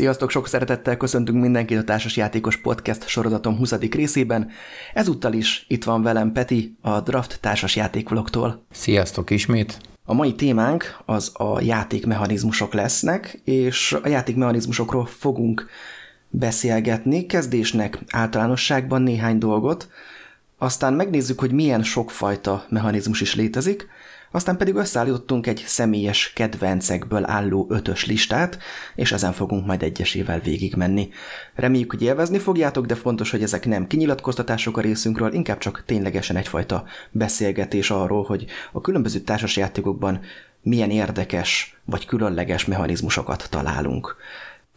Sziasztok, sok szeretettel köszöntünk mindenkit a Társasjátékos Podcast sorozatom 20. részében. Ezúttal is itt van velem Peti, a Draft társasjátékvlogtól. Sziasztok ismét! A mai témánk az a játékmechanizmusok lesznek, és a játékmechanizmusokról fogunk beszélgetni, kezdésnek általánosságban néhány dolgot, aztán megnézzük, hogy milyen sokfajta mechanizmus is létezik, aztán pedig összeállítottunk egy személyes kedvencekből álló ötös listát, és ezen fogunk majd egyesével végigmenni. Reméljük, hogy élvezni fogjátok, de fontos, hogy ezek nem kinyilatkoztatások a részünkről, inkább csak ténylegesen egyfajta beszélgetés arról, hogy a különböző társasjátékokban milyen érdekes vagy különleges mechanizmusokat találunk.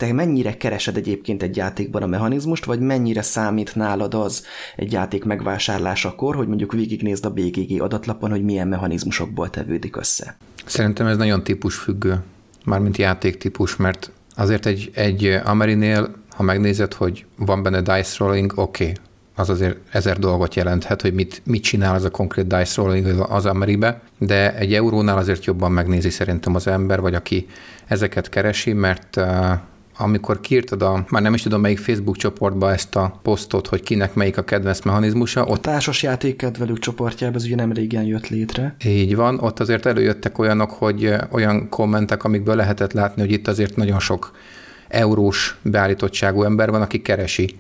Te mennyire keresed egyébként egy játékban a mechanizmust, vagy mennyire számít nálad az egy játék megvásárlásakor, hogy mondjuk végignézd a BGG adatlapon, hogy milyen mechanizmusokból tevődik össze? Szerintem ez nagyon típusfüggő, mármint játéktípus, mert azért egy, egy Amerinél, ha megnézed, hogy van benne dice rolling, oké, okay, az azért ezer dolgot jelenthet, hogy mit, mit csinál az a konkrét dice rolling az Ameribe, de egy eurónál azért jobban megnézi szerintem az ember, vagy aki ezeket keresi, mert amikor kiírtad a, már nem is tudom melyik Facebook csoportba ezt a posztot, hogy kinek melyik a kedvenc mechanizmusa. Ott, a társas játékkedvelők csoportjában ez ugye nem régen jött létre. Így van, ott azért előjöttek olyanok, hogy olyan kommentek, amikből lehetett látni, hogy itt azért nagyon sok eurós beállítottságú ember van, aki keresi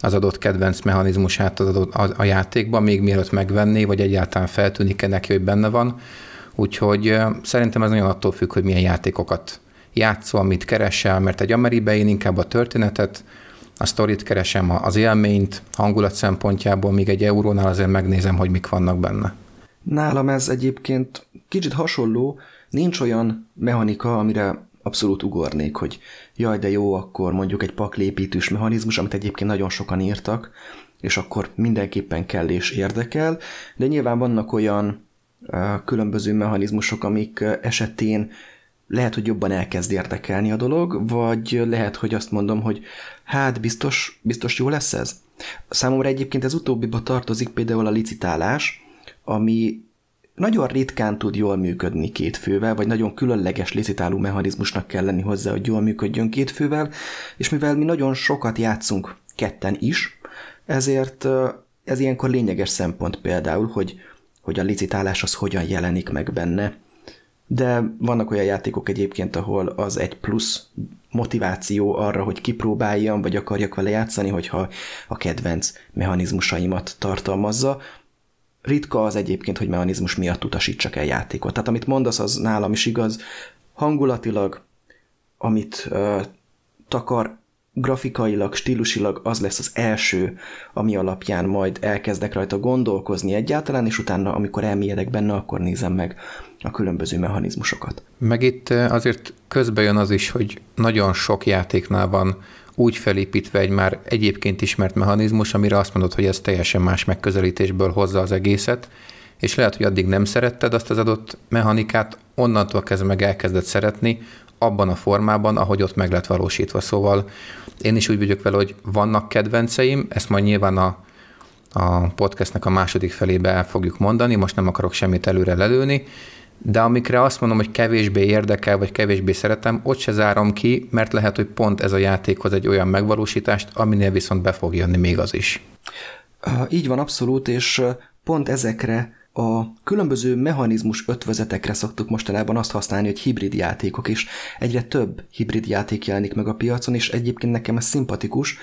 az adott kedvenc mechanizmusát az adott, a, a játékban, még mielőtt megvenné, vagy egyáltalán feltűnik-e neki, hogy benne van. Úgyhogy szerintem ez nagyon attól függ, hogy milyen játékokat játszol, mit keresel, mert egy Ameribe én inkább a történetet, a sztorit keresem, az élményt, hangulat szempontjából, míg egy eurónál azért megnézem, hogy mik vannak benne. Nálam ez egyébként kicsit hasonló, nincs olyan mechanika, amire abszolút ugornék, hogy jaj, de jó, akkor mondjuk egy paklépítős mechanizmus, amit egyébként nagyon sokan írtak, és akkor mindenképpen kell és érdekel, de nyilván vannak olyan különböző mechanizmusok, amik esetén lehet, hogy jobban elkezd érdekelni a dolog, vagy lehet, hogy azt mondom, hogy hát biztos, biztos jó lesz ez. Számomra egyébként ez utóbbiba tartozik például a licitálás, ami nagyon ritkán tud jól működni két fővel, vagy nagyon különleges licitáló mechanizmusnak kell lenni hozzá, hogy jól működjön két fővel, és mivel mi nagyon sokat játszunk ketten is, ezért ez ilyenkor lényeges szempont például, hogy, hogy a licitálás az hogyan jelenik meg benne, de vannak olyan játékok egyébként, ahol az egy plusz motiváció arra, hogy kipróbáljam, vagy akarjak vele játszani, hogyha a kedvenc mechanizmusaimat tartalmazza. Ritka az egyébként, hogy mechanizmus miatt utasítsak el játékot. Tehát amit mondasz, az nálam is igaz. Hangulatilag, amit uh, takar, grafikailag, stílusilag az lesz az első, ami alapján majd elkezdek rajta gondolkozni egyáltalán, és utána, amikor elmélyedek benne, akkor nézem meg a különböző mechanizmusokat. Meg itt eh, azért közbe jön az is, hogy nagyon sok játéknál van úgy felépítve egy már egyébként ismert mechanizmus, amire azt mondod, hogy ez teljesen más megközelítésből hozza az egészet, és lehet, hogy addig nem szeretted azt az adott mechanikát, onnantól kezdve meg elkezdett szeretni, abban a formában, ahogy ott meg lett valósítva. Szóval én is úgy vagyok vele, hogy vannak kedvenceim, ezt majd nyilván a, a podcastnek a második felébe el fogjuk mondani, most nem akarok semmit előre lelőni, de amikre azt mondom, hogy kevésbé érdekel, vagy kevésbé szeretem, ott se zárom ki, mert lehet, hogy pont ez a játékhoz egy olyan megvalósítást, aminél viszont be fog jönni még az is. Így van, abszolút, és pont ezekre a különböző mechanizmus ötvözetekre szoktuk mostanában azt használni, hogy hibrid játékok, és egyre több hibrid játék jelenik meg a piacon, és egyébként nekem ez szimpatikus.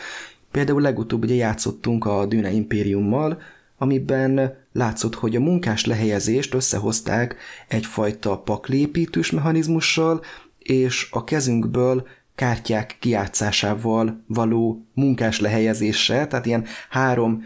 Például legutóbb ugye játszottunk a Dune Imperiummal, amiben látszott, hogy a munkás lehelyezést összehozták egyfajta paklépítős mechanizmussal, és a kezünkből kártyák kijátszásával való munkás lehelyezéssel, tehát ilyen három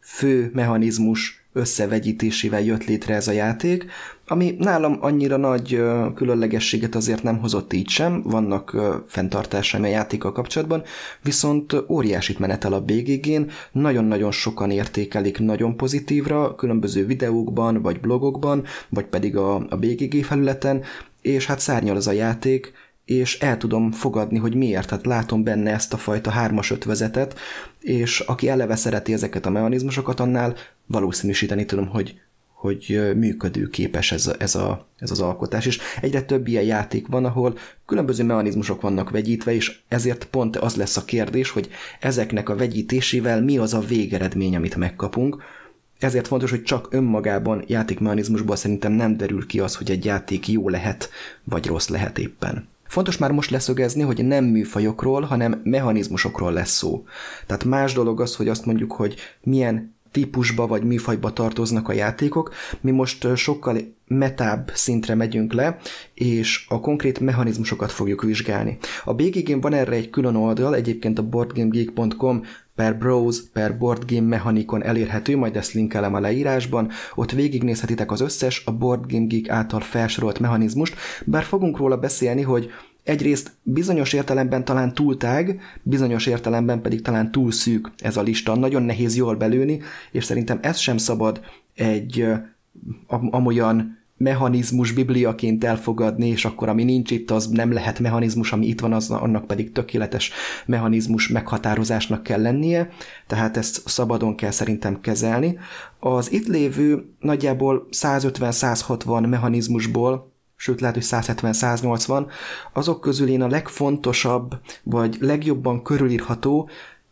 fő mechanizmus összevegyítésével jött létre ez a játék, ami nálam annyira nagy különlegességet azért nem hozott így sem, vannak fenntartásaim a játékkal kapcsolatban, viszont óriásit menetel a BGG-n, nagyon-nagyon sokan értékelik nagyon pozitívra, különböző videókban, vagy blogokban, vagy pedig a, a BGG felületen, és hát szárnyal az a játék, és el tudom fogadni, hogy miért. Tehát látom benne ezt a fajta hármas ötvezetet, és aki eleve szereti ezeket a mechanizmusokat, annál valószínűsíteni tudom, hogy, hogy működőképes ez, a, ez, a, ez az alkotás. És egyre több ilyen játék van, ahol különböző mechanizmusok vannak vegyítve, és ezért pont az lesz a kérdés, hogy ezeknek a vegyítésével mi az a végeredmény, amit megkapunk. Ezért fontos, hogy csak önmagában játékmechanizmusból szerintem nem derül ki az, hogy egy játék jó lehet, vagy rossz lehet éppen. Fontos már most leszögezni, hogy nem műfajokról, hanem mechanizmusokról lesz szó. Tehát más dolog az, hogy azt mondjuk, hogy milyen típusba vagy műfajba tartoznak a játékok. Mi most sokkal metább szintre megyünk le, és a konkrét mechanizmusokat fogjuk vizsgálni. A BGG van erre egy külön oldal, egyébként a boardgamegeek.com per browse, per boardgame mechanikon elérhető, majd ezt linkelem a leírásban, ott végignézhetitek az összes a Board Game Geek által felsorolt mechanizmust, bár fogunk róla beszélni, hogy egyrészt bizonyos értelemben talán túl tág, bizonyos értelemben pedig talán túl szűk ez a lista. Nagyon nehéz jól belőni, és szerintem ez sem szabad egy amolyan mechanizmus bibliaként elfogadni, és akkor ami nincs itt, az nem lehet mechanizmus, ami itt van, az, annak pedig tökéletes mechanizmus meghatározásnak kell lennie, tehát ezt szabadon kell szerintem kezelni. Az itt lévő nagyjából 150-160 mechanizmusból sőt lehet, hogy 170-180, azok közül én a legfontosabb, vagy legjobban körülírható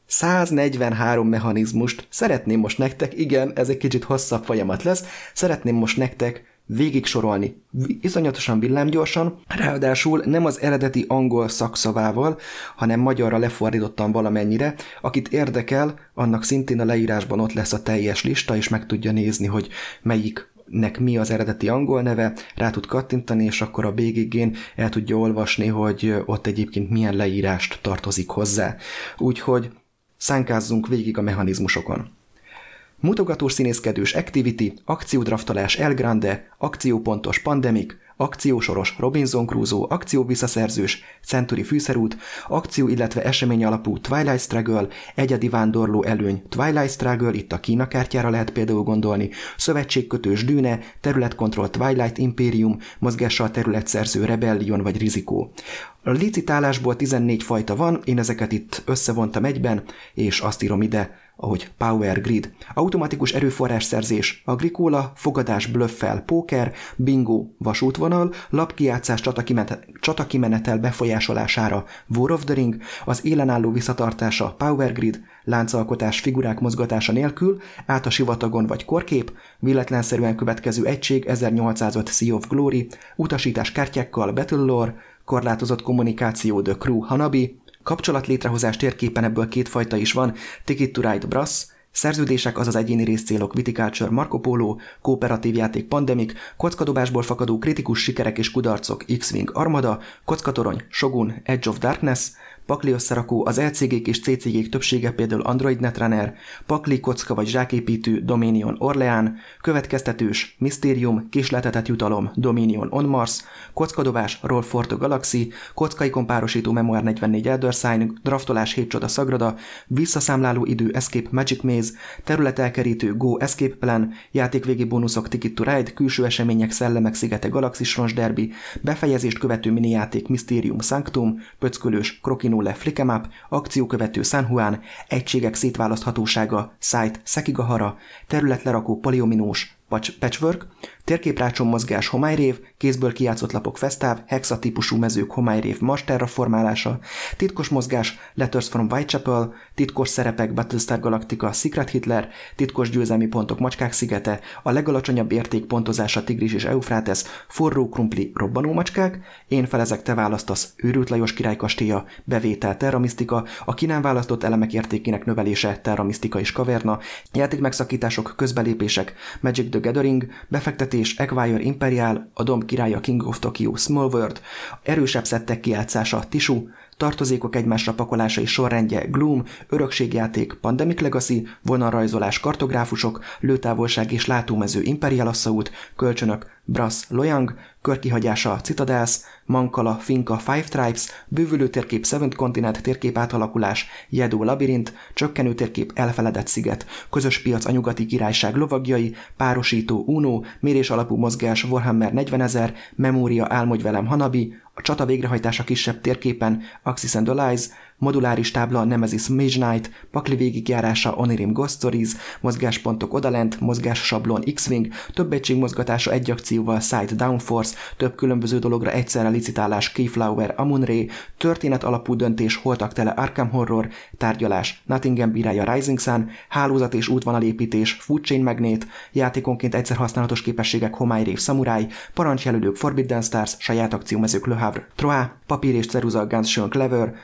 143 mechanizmust szeretném most nektek, igen, ez egy kicsit hosszabb folyamat lesz, szeretném most nektek végig sorolni, iszonyatosan villámgyorsan, ráadásul nem az eredeti angol szakszavával, hanem magyarra lefordítottam valamennyire. Akit érdekel, annak szintén a leírásban ott lesz a teljes lista, és meg tudja nézni, hogy melyik nek mi az eredeti angol neve, rá tud kattintani, és akkor a BGG-n el tudja olvasni, hogy ott egyébként milyen leírást tartozik hozzá. Úgyhogy szánkázzunk végig a mechanizmusokon. Mutogatós színészkedős Activity, akciódraftolás El Grande, akciópontos Pandemic, akciósoros Robinson Crusoe, akció visszaszerzős Century fűszerút, akció illetve esemény alapú Twilight Struggle, egyedi vándorló előny Twilight Struggle, itt a Kína kártyára lehet például gondolni, szövetségkötős Dűne, területkontroll Twilight Imperium, mozgással területszerző Rebellion vagy Rizikó. A licitálásból 14 fajta van, én ezeket itt összevontam egyben, és azt írom ide, ahogy Power Grid, automatikus erőforrásszerzés, agrikóla, fogadás blöffel, póker, bingo, vasútvonal, lapkijátszás csatakimenetel befolyásolására, War of the Ring, az élenálló visszatartása, Power Grid, láncalkotás figurák mozgatása nélkül, át a sivatagon vagy korkép, villetlenszerűen következő egység 1805 Sea of Glory, utasítás kártyákkal, Battle Lore, korlátozott kommunikáció The Crew Hanabi, Kapcsolatlétrehozás térképen ebből kétfajta is van, Ticket to Ride Brass, Szerződések, azaz egyéni részcélok Viticulture Marco Polo, kooperatív játék Pandemic, kockadobásból fakadó kritikus sikerek és kudarcok X-Wing Armada, kockatorony Shogun Edge of Darkness, pakli összerakó az LCG-k és CCG-k többsége például Android Netrunner, pakli kocka vagy zsáképítő Dominion Orleán, következtetős Mysterium, késletetett jutalom Dominion On Mars, kockadobás Roll for the Galaxy, kockaikon párosító Memoir 44 Elder Sign, draftolás 7 csoda Sagrada, visszaszámláló idő Escape Magic Maze, területelkerítő Go Escape Plan, játékvégi bónuszok Ticket to Ride, külső események Szellemek szigete Galaxis Derby, befejezést követő minijáték Mysterium Sanctum, pöckölős Krokino le Flickemap, akciókövető San Juan, egységek szétválaszthatósága Site Sekigahara, területlerakó Poliominós Patchwork, térképrácson mozgás homályrév, kézből kijátszott lapok fesztáv, hexa típusú mezők homályrév Mars terraformálása, titkos mozgás Letters from Whitechapel, titkos szerepek Battlestar Galactica Secret Hitler, titkos győzelmi pontok Macskák szigete, a legalacsonyabb érték pontozása Tigris és Eufrates, forró krumpli robbanó macskák, én felezek te választasz őrült Lajos király kastélya, bevétel terramisztika, a ki nem választott elemek értékének növelése terramisztika és kaverna, játék megszakítások, közbelépések, Magic the Gathering, befektetés, Acquire Imperial, a Dom királya King of Tokyo Small World, erősebb szettek kijátszása Tishu, tartozékok egymásra pakolása és sorrendje Gloom, örökségjáték, Pandemic Legacy, vonalrajzolás kartográfusok, lőtávolság és látómező Imperial Assault, kölcsönök Brass Loyang, körkihagyása Citadels, Mankala, Finka, Five Tribes, bővülő térkép Seventh Continent térkép átalakulás, Jedó labirint, csökkenő térkép Elfeledett sziget, közös piac a nyugati királyság lovagjai, párosító Uno, mérés alapú mozgás Warhammer 40 ezer, memória álmodj velem Hanabi, a csata végrehajtása kisebb térképen Axis and Allies, moduláris tábla Nemesis Mage Knight, pakli végigjárása Onirim Ghost Stories, mozgáspontok odalent, mozgás sablon X-Wing, több egység mozgatása egy akcióval Side Downforce, több különböző dologra egyszerre licitálás Keyflower Amun-Re, történet alapú döntés Holtak tele Arkham Horror, tárgyalás Nottingham bírája Rising Sun, hálózat és útvonalépítés Food Chain Magnet, játékonként egyszer használatos képességek Homály Rév Samurai, parancsjelölők Forbidden Stars, saját akciómezők Le Havre Troá, papír és ceruza Guns Clever,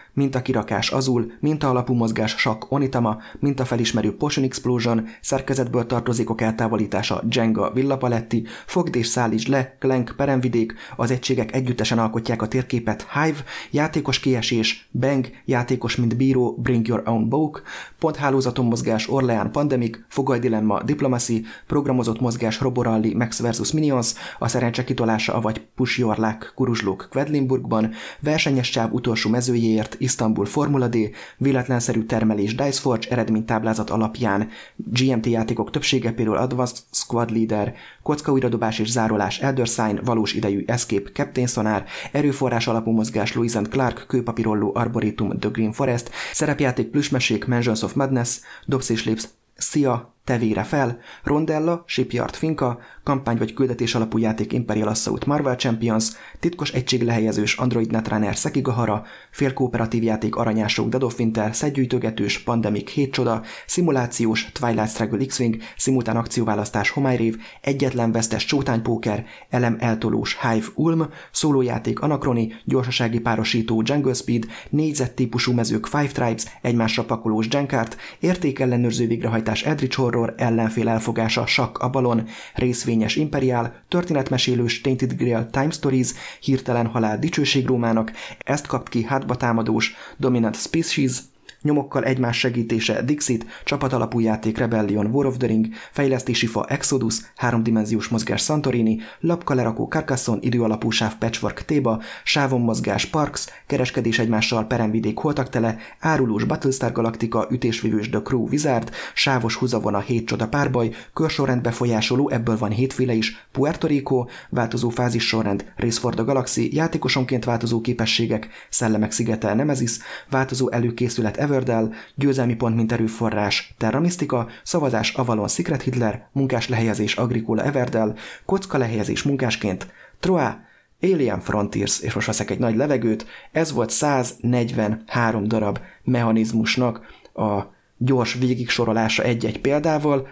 mintakirakás Azul, minta alapú mozgás Sak Onitama, mintafelismerő Potion Explosion, szerkezetből tartozékok eltávolítása Jenga Villapaletti, fogd és szállítsd le Clank Peremvidék, az egységek együttesen alkotják a térképet Hive, játékos kiesés, Bang, játékos mint bíró Bring Your Own Book, ponthálózaton mozgás Orlean Pandemic, Fogaly Diplomacy, programozott mozgás Roboralli Max vs. Minions, a szerencse kitolása avagy Push Your Luck Kuruzslók Quedlinburgban, versenyes csáv utolsó mezőjéért Istanbul Formula D, véletlenszerű termelés Diceforge eredménytáblázat alapján, GMT játékok többsége például Advanced Squad Leader, kocka újradobás és zárolás Elder Sign, valós idejű Escape Captain Sonar, erőforrás alapú mozgás Louis and Clark, kőpapírolló Arboretum The Green Forest, szerepjáték plüsmesék Mansions of Madness, dobsz és lépsz Szia, tevére fel, Rondella, Shipyard Finka, kampány vagy küldetés alapú játék Imperial Assault Marvel Champions, titkos egység lehelyezős Android Netrunner Sekigahara, félkooperatív játék Aranyások Dead of Winter, szedgyűjtögetős Pandemic 7 csoda, szimulációs Twilight Struggle X-Wing, szimultán akcióválasztás Homályrév, egyetlen vesztes csótánypóker, elem eltolós Hive Ulm, szólójáték Anakroni, gyorsasági párosító Jungle Speed, négyzet típusú mezők Five Tribes, egymásra pakolós Genkart, értékellenőrző végrehajtás Eldritch Horror, ellenfél elfogása Sakk Abalon, részvény Fényes Imperiál, történetmesélős Tainted Grail Time Stories, Hirtelen halál dicsőség Rómának, ezt kapt ki hátba támadós Dominant Species, nyomokkal egymás segítése Dixit, csapatalapú játék Rebellion War of the Ring, fejlesztési fa Exodus, háromdimenziós mozgás Santorini, lapkalerakó Carcassonne, időalapú sáv Patchwork Téba, sávon mozgás Parks, kereskedés egymással peremvidék holtak tele, árulós Battlestar Galactica, ütésvívős The Crew Wizard, sávos húzavona hét csoda párbaj, körsorrend befolyásoló, ebből van hétféle is, Puerto Rico, változó fázis sorrend, Race for the Galaxy, játékosonként változó képességek, Szellemek szigete Nemesis, változó előkészület Ever Everdell, győzelmi pont mint erőforrás, Terra Mystica, szavazás Avalon Secret Hitler, munkás lehelyezés Agricola Everdell, kocka lehelyezés munkásként, Troa, Alien Frontiers, és most veszek egy nagy levegőt, ez volt 143 darab mechanizmusnak a gyors végigsorolása egy-egy példával,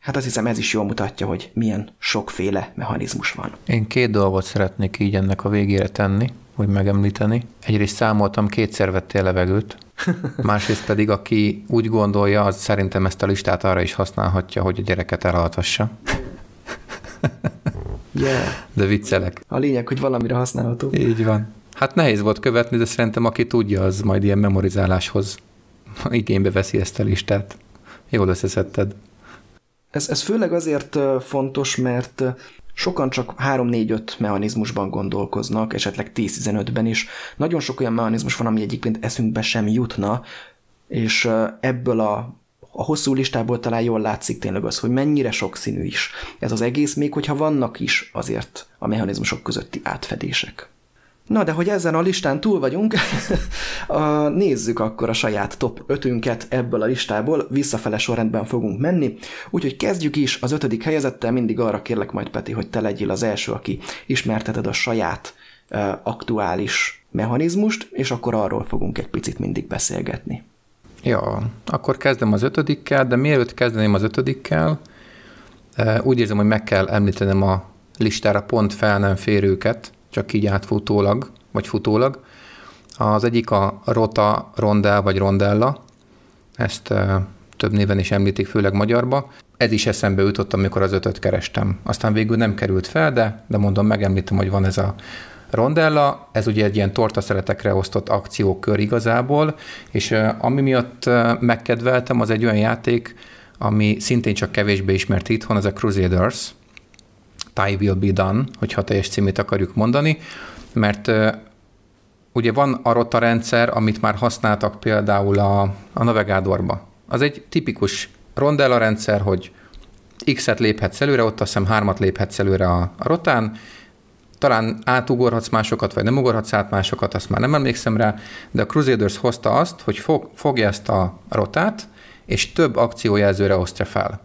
Hát azt hiszem ez is jól mutatja, hogy milyen sokféle mechanizmus van. Én két dolgot szeretnék így ennek a végére tenni, hogy megemlíteni. Egyrészt számoltam, kétszer vettél levegőt, Másrészt pedig, aki úgy gondolja, az szerintem ezt a listát arra is használhatja, hogy a gyereket elaltassa. Yeah. De viccelek. A lényeg, hogy valamire használható. Így van. Hát nehéz volt követni, de szerintem aki tudja, az majd ilyen memorizáláshoz igénybe veszi ezt a listát. Jól összeszedted. Ez, ez főleg azért fontos, mert sokan csak 3-4-5 mechanizmusban gondolkoznak, esetleg 10-15-ben is. Nagyon sok olyan mechanizmus van, ami egyébként eszünkbe sem jutna, és ebből a a hosszú listából talán jól látszik tényleg az, hogy mennyire sokszínű is ez az egész, még hogyha vannak is azért a mechanizmusok közötti átfedések. Na, de hogy ezen a listán túl vagyunk, nézzük akkor a saját top 5-ünket ebből a listából, visszafele sorrendben fogunk menni, úgyhogy kezdjük is az ötödik helyezettel, mindig arra kérlek majd Peti, hogy te legyél az első, aki ismerteted a saját aktuális mechanizmust, és akkor arról fogunk egy picit mindig beszélgetni. Ja, akkor kezdem az ötödikkel, de mielőtt kezdeném az ötödikkel, úgy érzem, hogy meg kell említenem a listára pont fel nem férőket, csak így átfutólag, vagy futólag. Az egyik a Rota Rondel vagy Rondella, ezt több néven is említik, főleg magyarba. Ez is eszembe jutott, amikor az ötöt kerestem. Aztán végül nem került fel, de, de mondom, megemlítem, hogy van ez a Rondella, ez ugye egy ilyen tortaszeletekre osztott akciókör igazából, és ami miatt megkedveltem, az egy olyan játék, ami szintén csak kevésbé ismert itthon, ez a Crusaders, Thy Will Be Done, hogyha teljes címét akarjuk mondani, mert ugye van a rota rendszer, amit már használtak például a, a Navigatorba. Az egy tipikus rondella rendszer, hogy X-et léphetsz előre, ott azt hiszem hármat léphetsz előre a, a rotán, talán átugorhatsz másokat, vagy nem ugorhatsz át másokat, azt már nem emlékszem rá, de a Crusaders hozta azt, hogy fog, fogja ezt a rotát, és több akciójelzőre osztja fel.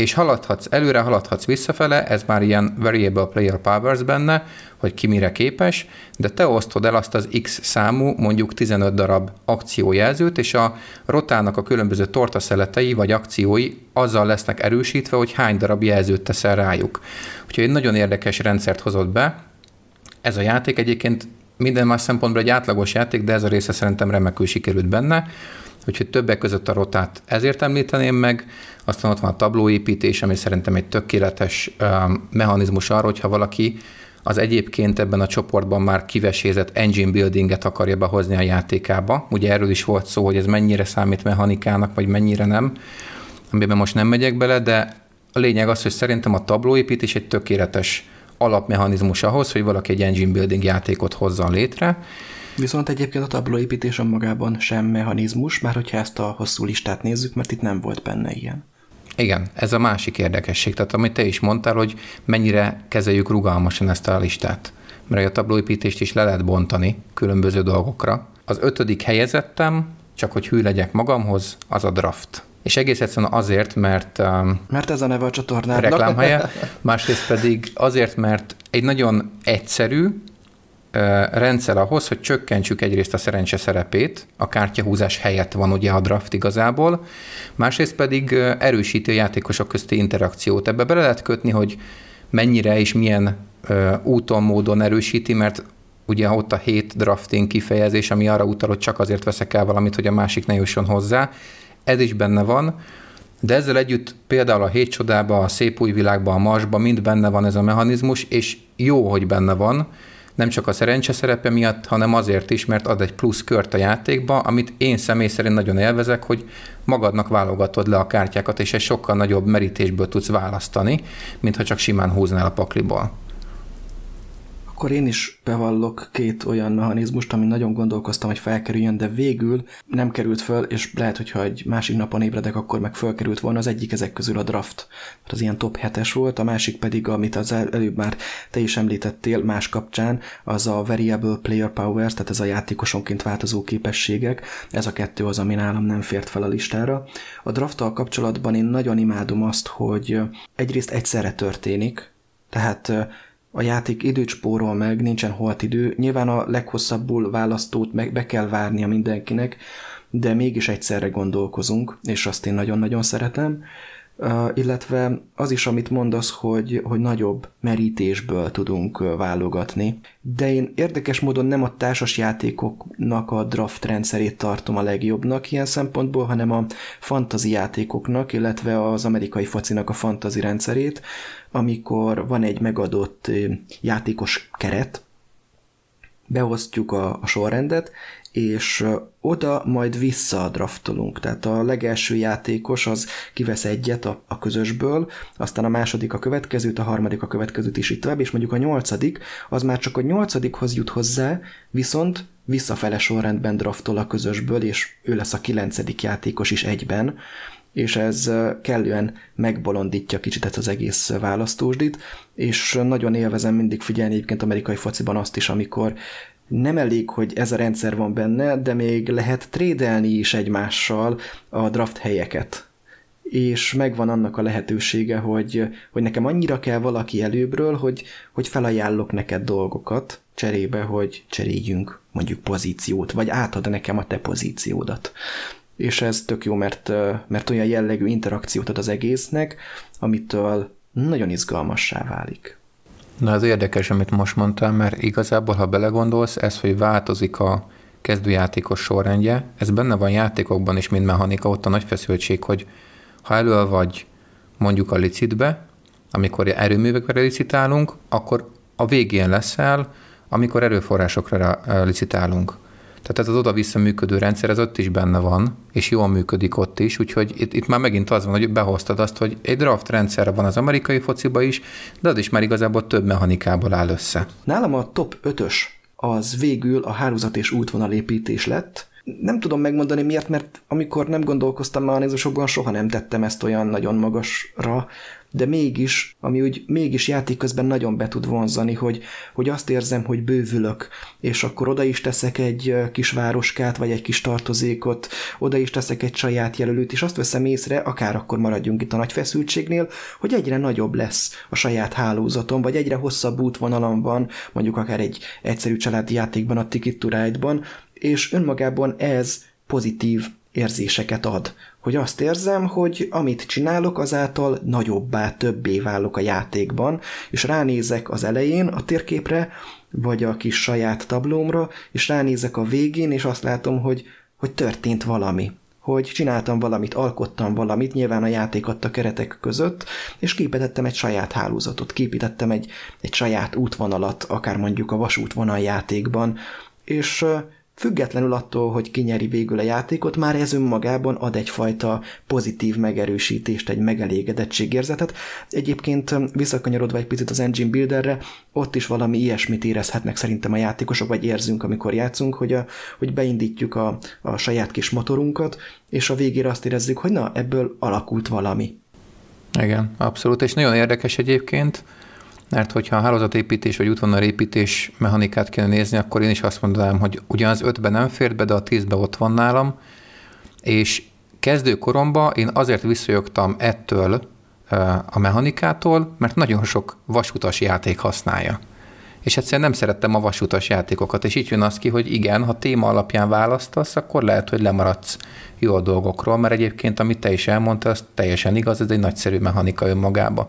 És haladhatsz előre, haladhatsz visszafele, ez már ilyen variable player powers benne, hogy ki mire képes, de te osztod el azt az X számú, mondjuk 15 darab akciójelzőt, és a rotának a különböző tortaszeletei vagy akciói azzal lesznek erősítve, hogy hány darab jelzőt teszel rájuk. Úgyhogy egy nagyon érdekes rendszert hozott be. Ez a játék egyébként minden más szempontból egy átlagos játék, de ez a része szerintem remekül sikerült benne. Úgyhogy többek között a rotát ezért említeném meg, aztán ott van a tablóépítés, ami szerintem egy tökéletes mechanizmus arra, hogyha valaki az egyébként ebben a csoportban már kivesézett engine buildinget akarja behozni a játékába. Ugye erről is volt szó, hogy ez mennyire számít mechanikának, vagy mennyire nem, amiben most nem megyek bele, de a lényeg az, hogy szerintem a tablóépítés egy tökéletes alapmechanizmus ahhoz, hogy valaki egy engine building játékot hozzon létre. Viszont egyébként a tablóépítés magában sem mechanizmus, már hogyha ezt a hosszú listát nézzük, mert itt nem volt benne ilyen. Igen, ez a másik érdekesség. Tehát amit te is mondtál, hogy mennyire kezeljük rugalmasan ezt a listát. Mert a tablóépítést is le lehet bontani különböző dolgokra. Az ötödik helyezettem, csak hogy hű legyek magamhoz, az a draft. És egész egyszerűen azért, mert... Um, mert ez a neve a csatornának. Reklámhelye, másrészt pedig azért, mert egy nagyon egyszerű, rendszer ahhoz, hogy csökkentsük egyrészt a szerencse szerepét, a kártyahúzás helyett van ugye a draft igazából, másrészt pedig erősíti a játékosok közti interakciót. Ebbe bele lehet kötni, hogy mennyire és milyen úton, módon erősíti, mert ugye ott a hét drafting kifejezés, ami arra utal, hogy csak azért veszek el valamit, hogy a másik ne jusson hozzá. Ez is benne van, de ezzel együtt például a hét csodába, a szép új világban, a marsban mind benne van ez a mechanizmus, és jó, hogy benne van, nem csak a szerencse szerepe miatt, hanem azért is, mert ad egy plusz kört a játékba, amit én személy szerint nagyon élvezek, hogy magadnak válogatod le a kártyákat, és egy sokkal nagyobb merítésből tudsz választani, mint ha csak simán húznál a pakliból akkor én is bevallok két olyan mechanizmust, ami nagyon gondolkoztam, hogy felkerüljön, de végül nem került föl, és lehet, hogyha egy másik napon ébredek, akkor meg felkerült volna az egyik ezek közül a draft. Mert az ilyen top 7-es volt, a másik pedig, amit az előbb már te is említettél más kapcsán, az a variable player powers, tehát ez a játékosonként változó képességek. Ez a kettő az, ami nálam nem fért fel a listára. A drafttal kapcsolatban én nagyon imádom azt, hogy egyrészt egyszerre történik, tehát a játék időt spórol meg, nincsen holt idő. Nyilván a leghosszabbul választót meg be kell várnia mindenkinek, de mégis egyszerre gondolkozunk, és azt én nagyon-nagyon szeretem illetve az is, amit mondasz, hogy, hogy nagyobb merítésből tudunk válogatni. De én érdekes módon nem a társas játékoknak a draft rendszerét tartom a legjobbnak ilyen szempontból, hanem a fantazi játékoknak, illetve az amerikai focinak a fantazi rendszerét, amikor van egy megadott játékos keret, beosztjuk a, a sorrendet, és oda majd vissza draftolunk. Tehát a legelső játékos az kivesz egyet a, a közösből, aztán a második a következőt, a harmadik a következőt is itt tovább, és mondjuk a nyolcadik, az már csak a nyolcadikhoz jut hozzá, viszont visszafele sorrendben draftol a közösből, és ő lesz a kilencedik játékos is egyben, és ez kellően megbolondítja kicsit ezt az egész választósdit, és nagyon élvezem mindig figyelni egyébként amerikai fociban azt is, amikor nem elég, hogy ez a rendszer van benne, de még lehet trédelni is egymással a draft helyeket. És megvan annak a lehetősége, hogy, hogy nekem annyira kell valaki előbről, hogy, hogy felajánlok neked dolgokat, cserébe, hogy cseréljünk mondjuk pozíciót, vagy átad nekem a te pozíciódat. És ez tök jó, mert, mert olyan jellegű interakciót ad az egésznek, amitől nagyon izgalmassá válik. Na ez érdekes, amit most mondtál, mert igazából, ha belegondolsz, ez, hogy változik a kezdőjátékos sorrendje, ez benne van játékokban is, mint mechanika, ott a nagy feszültség, hogy ha elő vagy mondjuk a licitbe, amikor erőművekre licitálunk, akkor a végén leszel, amikor erőforrásokra licitálunk. Tehát ez az oda-vissza működő rendszer, ez ott is benne van, és jól működik ott is, úgyhogy itt, itt már megint az van, hogy behoztad azt, hogy egy draft rendszer van az amerikai fociba is, de az is már igazából több mechanikából áll össze. Nálam a top 5-ös az végül a hálózat és útvonalépítés lett, nem tudom megmondani miért, mert amikor nem gondolkoztam mechanizmusokban, soha nem tettem ezt olyan nagyon magasra, de mégis, ami úgy mégis játék közben nagyon be tud vonzani, hogy, hogy azt érzem, hogy bővülök, és akkor oda is teszek egy kis városkát, vagy egy kis tartozékot, oda is teszek egy saját jelölőt, és azt veszem észre, akár akkor maradjunk itt a nagy feszültségnél, hogy egyre nagyobb lesz a saját hálózatom, vagy egyre hosszabb útvonalam van, mondjuk akár egy egyszerű családi játékban, a Ticket to Ride-ban, és önmagában ez pozitív érzéseket ad. Hogy azt érzem, hogy amit csinálok, azáltal nagyobbá, többé válok a játékban, és ránézek az elején a térképre, vagy a kis saját tablómra, és ránézek a végén, és azt látom, hogy, hogy történt valami. Hogy csináltam valamit, alkottam valamit, nyilván a játék adta keretek között, és képítettem egy saját hálózatot, képítettem egy, egy saját útvonalat, akár mondjuk a vasútvonal játékban, és Függetlenül attól, hogy kinyeri végül a játékot, már ez önmagában ad egyfajta pozitív megerősítést, egy megelégedettségérzetet. Egyébként visszakanyarodva egy picit az Engine Builderre, ott is valami ilyesmit érezhetnek szerintem a játékosok, vagy érzünk, amikor játszunk, hogy, a, hogy beindítjuk a, a saját kis motorunkat, és a végére azt érezzük, hogy na, ebből alakult valami. Igen, abszolút, és nagyon érdekes egyébként, mert hogyha a hálózatépítés vagy útvonalépítés mechanikát kéne nézni, akkor én is azt mondanám, hogy ugyanaz ötben nem fért be, de a tízbe ott van nálam, és kezdőkoromban én azért visszajogtam ettől a mechanikától, mert nagyon sok vasutas játék használja. És egyszerűen nem szerettem a vasutas játékokat, és így jön az ki, hogy igen, ha téma alapján választasz, akkor lehet, hogy lemaradsz jó dolgokról, mert egyébként, amit te is elmondtad, az teljesen igaz, ez egy nagyszerű mechanika önmagába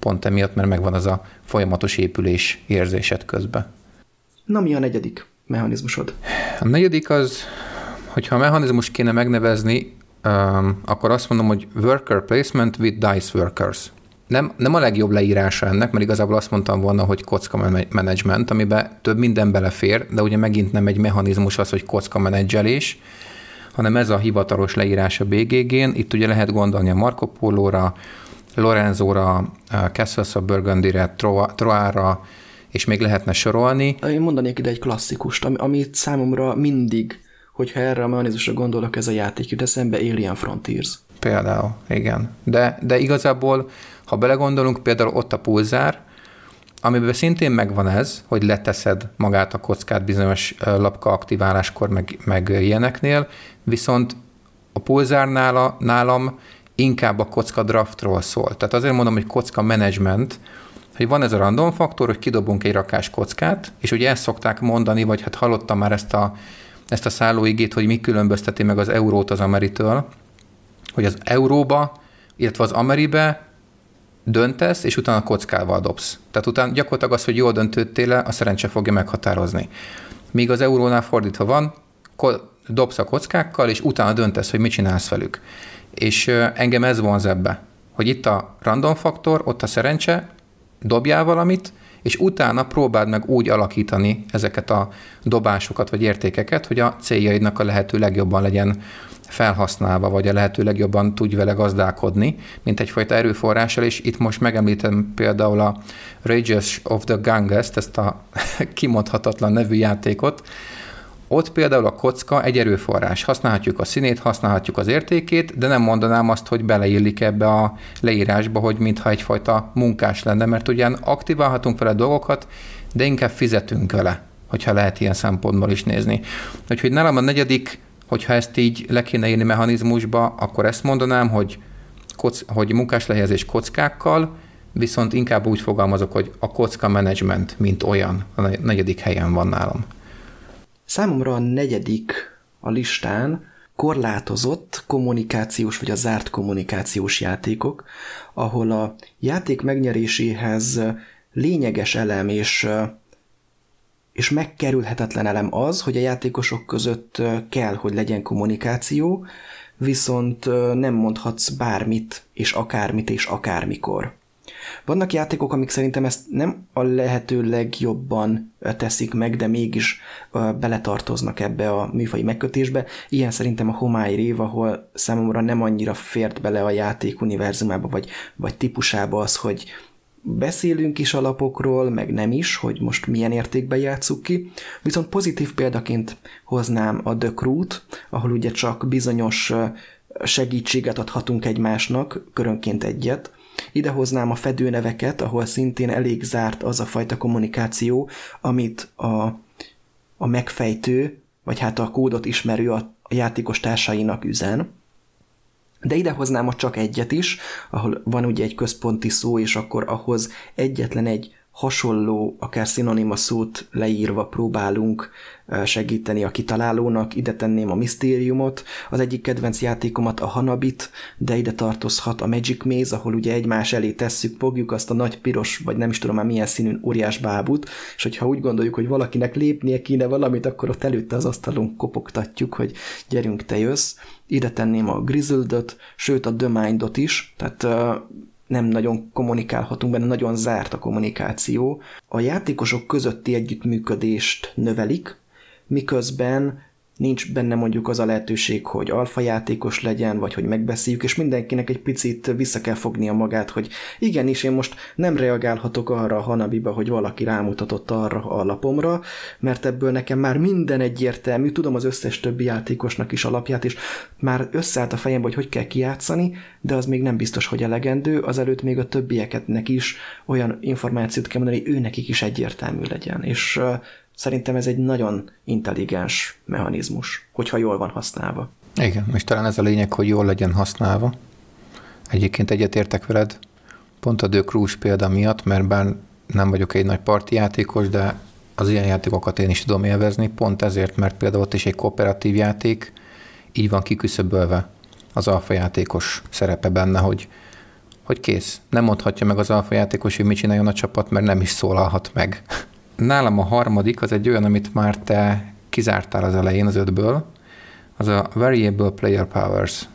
pont emiatt, mert megvan az a folyamatos épülés érzésed közben. Na, mi a negyedik mechanizmusod? A negyedik az, hogyha a mechanizmus kéne megnevezni, um, akkor azt mondom, hogy worker placement with dice workers. Nem, nem a legjobb leírása ennek, mert igazából azt mondtam volna, hogy kocka management, amiben több minden belefér, de ugye megint nem egy mechanizmus az, hogy kocka menedzselés, hanem ez a hivatalos leírás a BGG-n. Itt ugye lehet gondolni a Marco Polo-ra, Lorenzóra, Castles of Burgundy-re, Troára, és még lehetne sorolni. Én mondanék ide egy klasszikust, ami, ami számomra mindig, hogyha erre a mechanizmusra gondolok, ez a játék jut eszembe, Alien Frontiers. Például, igen. De, de igazából, ha belegondolunk, például ott a pulzár, amiben szintén megvan ez, hogy leteszed magát a kockát bizonyos lapka aktiváláskor, meg, meg ilyeneknél, viszont a pulzárnál nálam inkább a kocka draftról szól. Tehát azért mondom, hogy kocka management, hogy van ez a random faktor, hogy kidobunk egy rakás kockát, és ugye ezt szokták mondani, vagy hát hallottam már ezt a, ezt a szállóigét, hogy mi különbözteti meg az eurót az ameritől, hogy az euróba, illetve az ameribe döntesz, és utána kockával dobsz. Tehát utána gyakorlatilag az, hogy jól döntöttél le, a szerencse fogja meghatározni. Míg az eurónál fordítva van, dobsz a kockákkal, és utána döntesz, hogy mit csinálsz velük. És engem ez vonz ebbe, hogy itt a random faktor, ott a szerencse, dobjál valamit, és utána próbáld meg úgy alakítani ezeket a dobásokat vagy értékeket, hogy a céljaidnak a lehető legjobban legyen felhasználva, vagy a lehető legjobban tudj vele gazdálkodni, mint egyfajta erőforrással, és itt most megemlítem például a Rages of the Ganges, ezt a kimondhatatlan nevű játékot, ott például a kocka egy erőforrás. Használhatjuk a színét, használhatjuk az értékét, de nem mondanám azt, hogy beleillik ebbe a leírásba, hogy mintha egyfajta munkás lenne, mert ugyan aktiválhatunk vele dolgokat, de inkább fizetünk vele, hogyha lehet ilyen szempontból is nézni. Úgyhogy nálam a negyedik, hogyha ezt így le kéne írni mechanizmusba, akkor ezt mondanám, hogy, koc, hogy munkás lehelyezés kockákkal, viszont inkább úgy fogalmazok, hogy a kocka management, mint olyan, a negyedik helyen van nálam. Számomra a negyedik a listán korlátozott kommunikációs vagy a zárt kommunikációs játékok, ahol a játék megnyeréséhez lényeges elem és, és megkerülhetetlen elem az, hogy a játékosok között kell, hogy legyen kommunikáció, viszont nem mondhatsz bármit, és akármit, és akármikor. Vannak játékok, amik szerintem ezt nem a lehető legjobban teszik meg, de mégis beletartoznak ebbe a műfai megkötésbe. Ilyen szerintem a Homály Rév, ahol számomra nem annyira fért bele a játék univerzumába, vagy, vagy típusába az, hogy beszélünk is alapokról, meg nem is, hogy most milyen értékben játsszuk ki, viszont pozitív példaként hoznám a The Crew-t, ahol ugye csak bizonyos segítséget adhatunk egymásnak, körönként egyet, ide hoznám a fedőneveket, ahol szintén elég zárt az a fajta kommunikáció, amit a, a megfejtő, vagy hát a kódot ismerő a játékos társainak üzen. De ide hoznám a csak egyet is, ahol van ugye egy központi szó, és akkor ahhoz egyetlen egy hasonló, akár szinonima szót leírva próbálunk segíteni a kitalálónak, ide tenném a misztériumot, az egyik kedvenc játékomat a Hanabit, de ide tartozhat a Magic Maze, ahol ugye egymás elé tesszük, fogjuk azt a nagy piros, vagy nem is tudom már milyen színű óriás bábút, és hogyha úgy gondoljuk, hogy valakinek lépnie kéne valamit, akkor ott előtte az asztalon kopogtatjuk, hogy gyerünk, te jössz. Ide tenném a Grizzledot, sőt a The Mindot is, tehát nem nagyon kommunikálhatunk benne, nagyon zárt a kommunikáció. A játékosok közötti együttműködést növelik, miközben nincs benne mondjuk az a lehetőség, hogy alfa játékos legyen, vagy hogy megbeszéljük, és mindenkinek egy picit vissza kell fognia magát, hogy igenis, én most nem reagálhatok arra a hanabiba, hogy valaki rámutatott arra a lapomra, mert ebből nekem már minden egyértelmű, tudom az összes többi játékosnak is alapját, és már összeállt a fejembe, hogy hogy kell kijátszani, de az még nem biztos, hogy elegendő, azelőtt még a többieketnek is olyan információt kell mondani, hogy ő nekik is egyértelmű legyen. És Szerintem ez egy nagyon intelligens mechanizmus, hogyha jól van használva. Igen, és talán ez a lényeg, hogy jól legyen használva. Egyébként egyetértek veled, pont a The Cruise példa miatt, mert bár nem vagyok egy nagy parti játékos, de az ilyen játékokat én is tudom élvezni, pont ezért, mert például ott is egy kooperatív játék, így van kiküszöbölve az alfa játékos szerepe benne, hogy, hogy kész. Nem mondhatja meg az alfa játékos, hogy mit csináljon a csapat, mert nem is szólalhat meg. Nálam a harmadik az egy olyan, amit már te kizártál az elején az ötből, az a Variable Player Powers.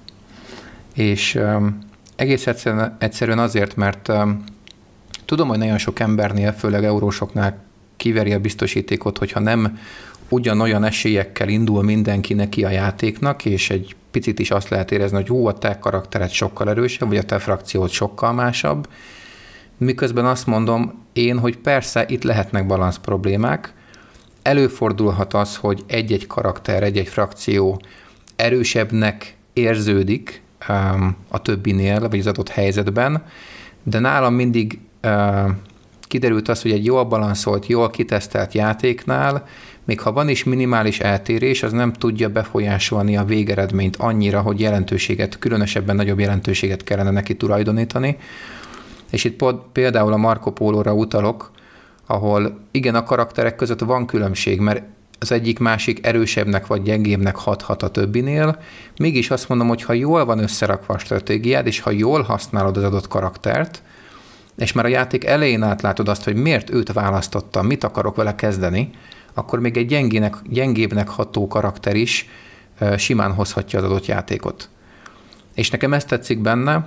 És um, egész egyszerűen, egyszerűen azért, mert um, tudom, hogy nagyon sok embernél, főleg eurósoknál kiveri a biztosítékot, hogyha nem ugyanolyan esélyekkel indul mindenki neki a játéknak, és egy picit is azt lehet érezni, hogy jó, a te karaktered sokkal erősebb, vagy a te frakciód sokkal másabb, miközben azt mondom én, hogy persze itt lehetnek balansz problémák, előfordulhat az, hogy egy-egy karakter, egy-egy frakció erősebbnek érződik um, a többinél, vagy az adott helyzetben, de nálam mindig uh, kiderült az, hogy egy jól balanszolt, jól kitesztelt játéknál, még ha van is minimális eltérés, az nem tudja befolyásolni a végeredményt annyira, hogy jelentőséget, különösebben nagyobb jelentőséget kellene neki tulajdonítani, és itt például a Marco Polo-ra utalok, ahol igen, a karakterek között van különbség, mert az egyik másik erősebbnek vagy gyengébbnek hathat a többinél, mégis azt mondom, hogy ha jól van összerakva a stratégiád, és ha jól használod az adott karaktert, és már a játék elején átlátod azt, hogy miért őt választottam, mit akarok vele kezdeni, akkor még egy gyengének, gyengébbnek ható karakter is simán hozhatja az adott játékot. És nekem ezt tetszik benne,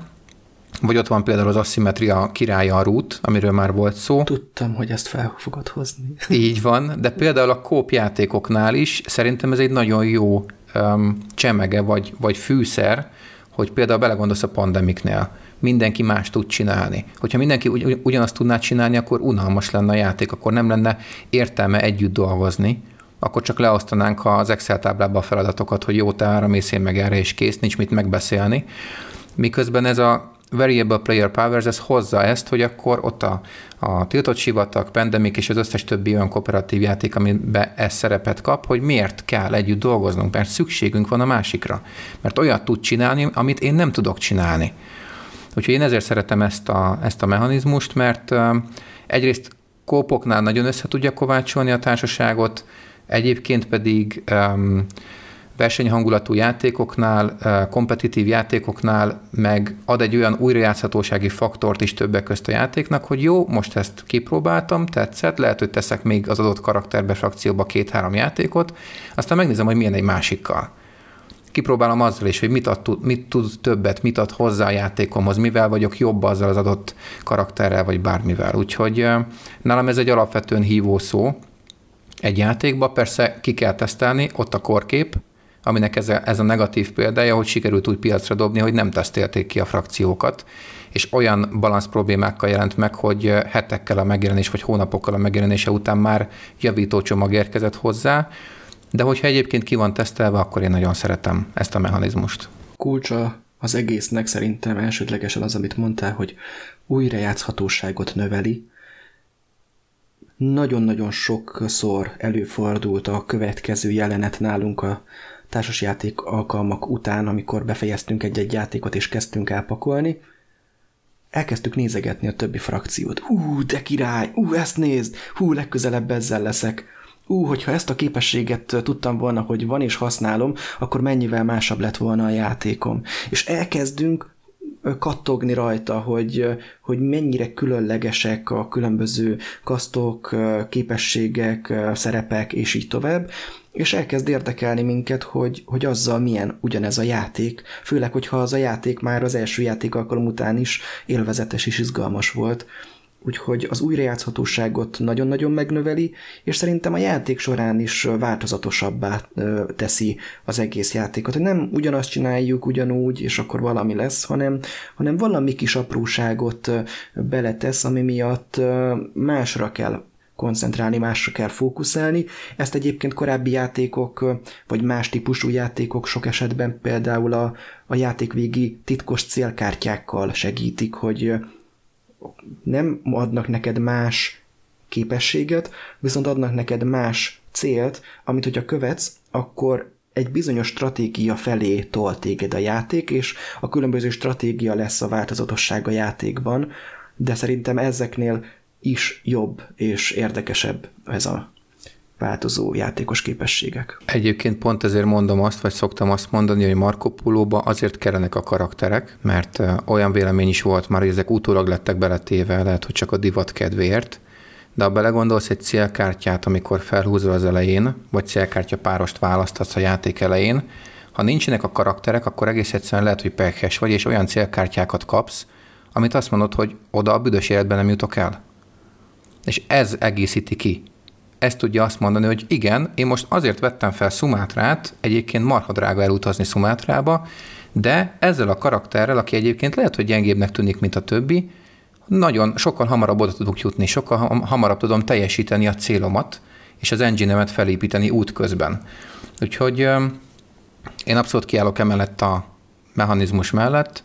vagy ott van például az aszimetria királya a rút, amiről már volt szó. Tudtam, hogy ezt fel fogod hozni. Így van, de például a kóp játékoknál is szerintem ez egy nagyon jó um, csemege vagy, vagy fűszer, hogy például belegondolsz a pandemiknél. Mindenki más tud csinálni. Hogyha mindenki ugy, ugyanazt tudná csinálni, akkor unalmas lenne a játék, akkor nem lenne értelme együtt dolgozni, akkor csak leosztanánk az Excel táblába a feladatokat, hogy jó, te ára mész, én meg erre, és kész, nincs mit megbeszélni. Miközben ez a Variable Player Powers, ez hozza ezt, hogy akkor ott a, a tiltott sivatag, Pandemic és az összes többi olyan kooperatív játék, amiben ez szerepet kap, hogy miért kell együtt dolgoznunk, mert szükségünk van a másikra. Mert olyat tud csinálni, amit én nem tudok csinálni. Úgyhogy én ezért szeretem ezt a, ezt a mechanizmust, mert egyrészt kópoknál nagyon össze tudja kovácsolni a társaságot, egyébként pedig um, versenyhangulatú játékoknál, eh, kompetitív játékoknál meg ad egy olyan újrajátszhatósági faktort is többek közt a játéknak, hogy jó, most ezt kipróbáltam, tetszett, lehet, hogy teszek még az adott karakterbe, frakcióba két-három játékot, aztán megnézem, hogy milyen egy másikkal. Kipróbálom azzal is, hogy mit, ad, mit tud többet, mit ad hozzá a játékomhoz, mivel vagyok jobb azzal az adott karakterrel, vagy bármivel. Úgyhogy eh, nálam ez egy alapvetően hívó szó egy játékba, persze ki kell tesztelni, ott a korkép, aminek ez a, ez a negatív példája, hogy sikerült úgy piacra dobni, hogy nem tesztelték ki a frakciókat, és olyan balansz problémákkal jelent meg, hogy hetekkel a megjelenés, vagy hónapokkal a megjelenése után már javító csomag érkezett hozzá, de hogyha egyébként ki van tesztelve, akkor én nagyon szeretem ezt a mechanizmust. Kulcsa az egésznek szerintem elsődlegesen az, amit mondtál, hogy újrajátszhatóságot növeli. Nagyon-nagyon sokszor előfordult a következő jelenet nálunk a társasjáték alkalmak után, amikor befejeztünk egy-egy játékot és kezdtünk elpakolni, elkezdtük nézegetni a többi frakciót. Ú, de király, ú, ezt nézd, hú, legközelebb ezzel leszek. Ú, hogyha ezt a képességet tudtam volna, hogy van és használom, akkor mennyivel másabb lett volna a játékom. És elkezdünk kattogni rajta, hogy, hogy mennyire különlegesek a különböző kasztok, képességek, szerepek, és így tovább, és elkezd érdekelni minket, hogy, hogy azzal milyen ugyanez a játék, főleg, hogyha az a játék már az első játék alkalom után is élvezetes és izgalmas volt. Úgyhogy az újrajátszhatóságot nagyon-nagyon megnöveli, és szerintem a játék során is változatosabbá teszi az egész játékot. Hogy nem ugyanazt csináljuk ugyanúgy, és akkor valami lesz, hanem, hanem valami kis apróságot beletesz, ami miatt másra kell koncentrálni, másra kell fókuszálni. Ezt egyébként korábbi játékok, vagy más típusú játékok sok esetben például a, a játékvégi titkos célkártyákkal segítik, hogy nem adnak neked más képességet, viszont adnak neked más célt, amit hogyha követsz, akkor egy bizonyos stratégia felé tol téged a játék, és a különböző stratégia lesz a változatosság a játékban, de szerintem ezeknél is jobb és érdekesebb ez a változó játékos képességek. Egyébként pont ezért mondom azt, vagy szoktam azt mondani, hogy Marco Polo-ba azért kellenek a karakterek, mert olyan vélemény is volt már, hogy ezek utólag lettek beletéve, lehet, hogy csak a divat kedvéért, de ha belegondolsz egy célkártyát, amikor felhúzol az elején, vagy célkártya párost választasz a játék elején, ha nincsenek a karakterek, akkor egész egyszerűen lehet, hogy pekhes vagy, és olyan célkártyákat kapsz, amit azt mondod, hogy oda a büdös életben nem jutok el. És ez egészíti ki. Ez tudja azt mondani, hogy igen, én most azért vettem fel Szumátrát, egyébként marha drága elutazni Szumátrába, de ezzel a karakterrel, aki egyébként lehet, hogy gyengébbnek tűnik, mint a többi, nagyon sokkal hamarabb oda tudok jutni, sokkal hamarabb tudom teljesíteni a célomat, és az engine-emet felépíteni útközben. Úgyhogy én abszolút kiállok emellett a mechanizmus mellett,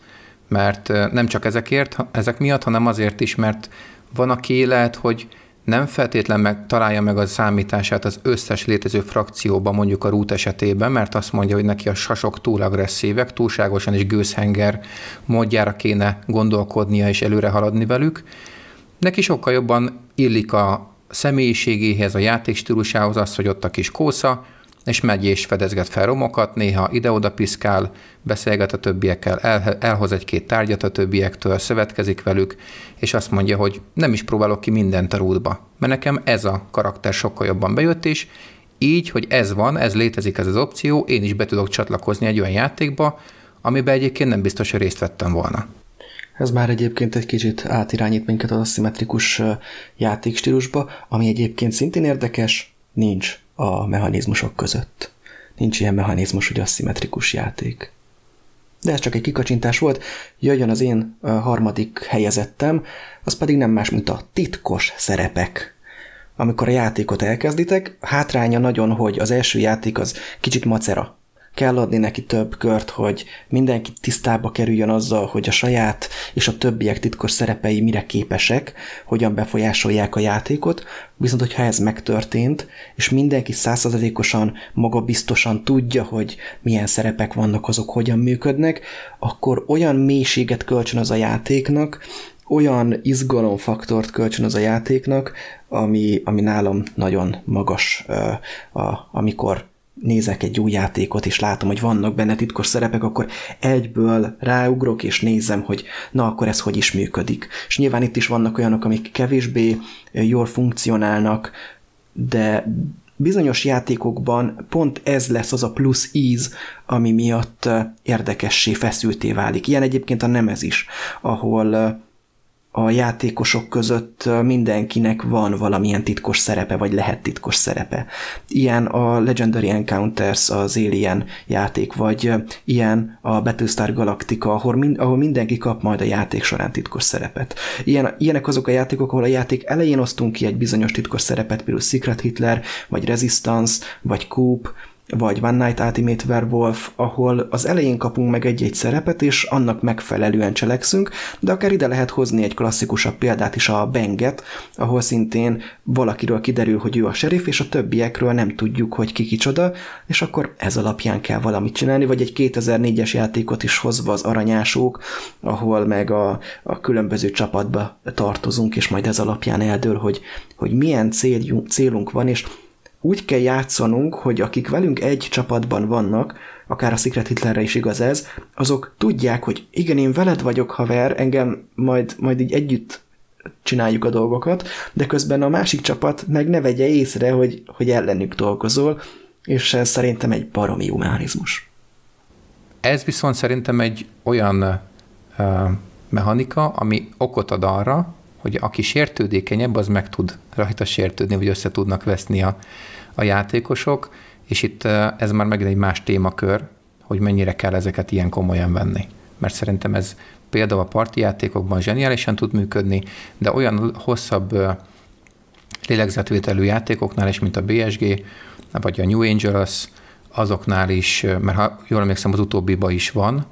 mert nem csak ezekért, ezek miatt, hanem azért is, mert van, aki lehet, hogy nem feltétlen meg, találja meg a számítását az összes létező frakcióban, mondjuk a rút esetében, mert azt mondja, hogy neki a sasok túl agresszívek, túlságosan is gőzhenger módjára kéne gondolkodnia és előre haladni velük. Neki sokkal jobban illik a személyiségéhez, a játékstílusához az, hogy ott a kis kósza, és megy és fedezget fel romokat, néha ide-oda piszkál, beszélget a többiekkel, el, elhoz egy-két tárgyat a többiektől, szövetkezik velük, és azt mondja, hogy nem is próbálok ki mindent a rútba, mert nekem ez a karakter sokkal jobban bejött, és így, hogy ez van, ez létezik ez az opció, én is be tudok csatlakozni egy olyan játékba, amiben egyébként nem biztos, hogy részt vettem volna. Ez már egyébként egy kicsit átirányít minket az aszimmetrikus játékstílusba, ami egyébként szintén érdekes, nincs a mechanizmusok között. Nincs ilyen mechanizmus, hogy aszimmetrikus játék. De ez csak egy kikacsintás volt, jöjjön az én harmadik helyezettem, az pedig nem más, mint a titkos szerepek. Amikor a játékot elkezditek, hátránya nagyon, hogy az első játék az kicsit macera kell adni neki több kört, hogy mindenki tisztába kerüljön azzal, hogy a saját és a többiek titkos szerepei mire képesek, hogyan befolyásolják a játékot, viszont hogyha ez megtörtént, és mindenki százszerzalékosan, magabiztosan tudja, hogy milyen szerepek vannak, azok hogyan működnek, akkor olyan mélységet kölcsön az a játéknak, olyan izgalomfaktort kölcsön az a játéknak, ami, ami nálam nagyon magas, uh, a, amikor nézek egy új játékot, és látom, hogy vannak benne titkos szerepek, akkor egyből ráugrok, és nézem, hogy na, akkor ez hogy is működik. És nyilván itt is vannak olyanok, amik kevésbé jól funkcionálnak, de bizonyos játékokban pont ez lesz az a plusz íz, ami miatt érdekessé, feszülté válik. Ilyen egyébként a Nemez is, ahol a játékosok között mindenkinek van valamilyen titkos szerepe, vagy lehet titkos szerepe. Ilyen a Legendary Encounters az Alien játék, vagy ilyen a Battlestar Galactica, ahol, mind, ahol mindenki kap majd a játék során titkos szerepet. Ilyen, ilyenek azok a játékok, ahol a játék elején osztunk ki egy bizonyos titkos szerepet, például Secret Hitler, vagy Resistance, vagy Coop, vagy One Night Ultimate Werewolf, ahol az elején kapunk meg egy-egy szerepet, és annak megfelelően cselekszünk, de akár ide lehet hozni egy klasszikusabb példát is, a Benget, ahol szintén valakiről kiderül, hogy ő a sheriff, és a többiekről nem tudjuk, hogy ki kicsoda, és akkor ez alapján kell valamit csinálni, vagy egy 2004-es játékot is hozva az aranyásók, ahol meg a, a különböző csapatba tartozunk, és majd ez alapján eldől, hogy, hogy milyen céljunk, célunk van, és úgy kell játszanunk, hogy akik velünk egy csapatban vannak, akár a Secret Hitlerre is igaz ez, azok tudják, hogy igen, én veled vagyok haver, engem majd, majd így együtt csináljuk a dolgokat, de közben a másik csapat meg ne vegye észre, hogy, hogy ellenük dolgozol, és ez szerintem egy baromi humanizmus. Ez viszont szerintem egy olyan uh, mechanika, ami okot ad arra, hogy aki sértődékenyebb, az meg tud rajta sértődni, vagy össze tudnak veszni a, a játékosok, és itt ez már megint egy más témakör, hogy mennyire kell ezeket ilyen komolyan venni. Mert szerintem ez például a parti játékokban zseniálisan tud működni, de olyan hosszabb lélegzetvételű játékoknál is, mint a BSG, vagy a New Angels, azoknál is, mert ha jól emlékszem, az utóbbiba is van,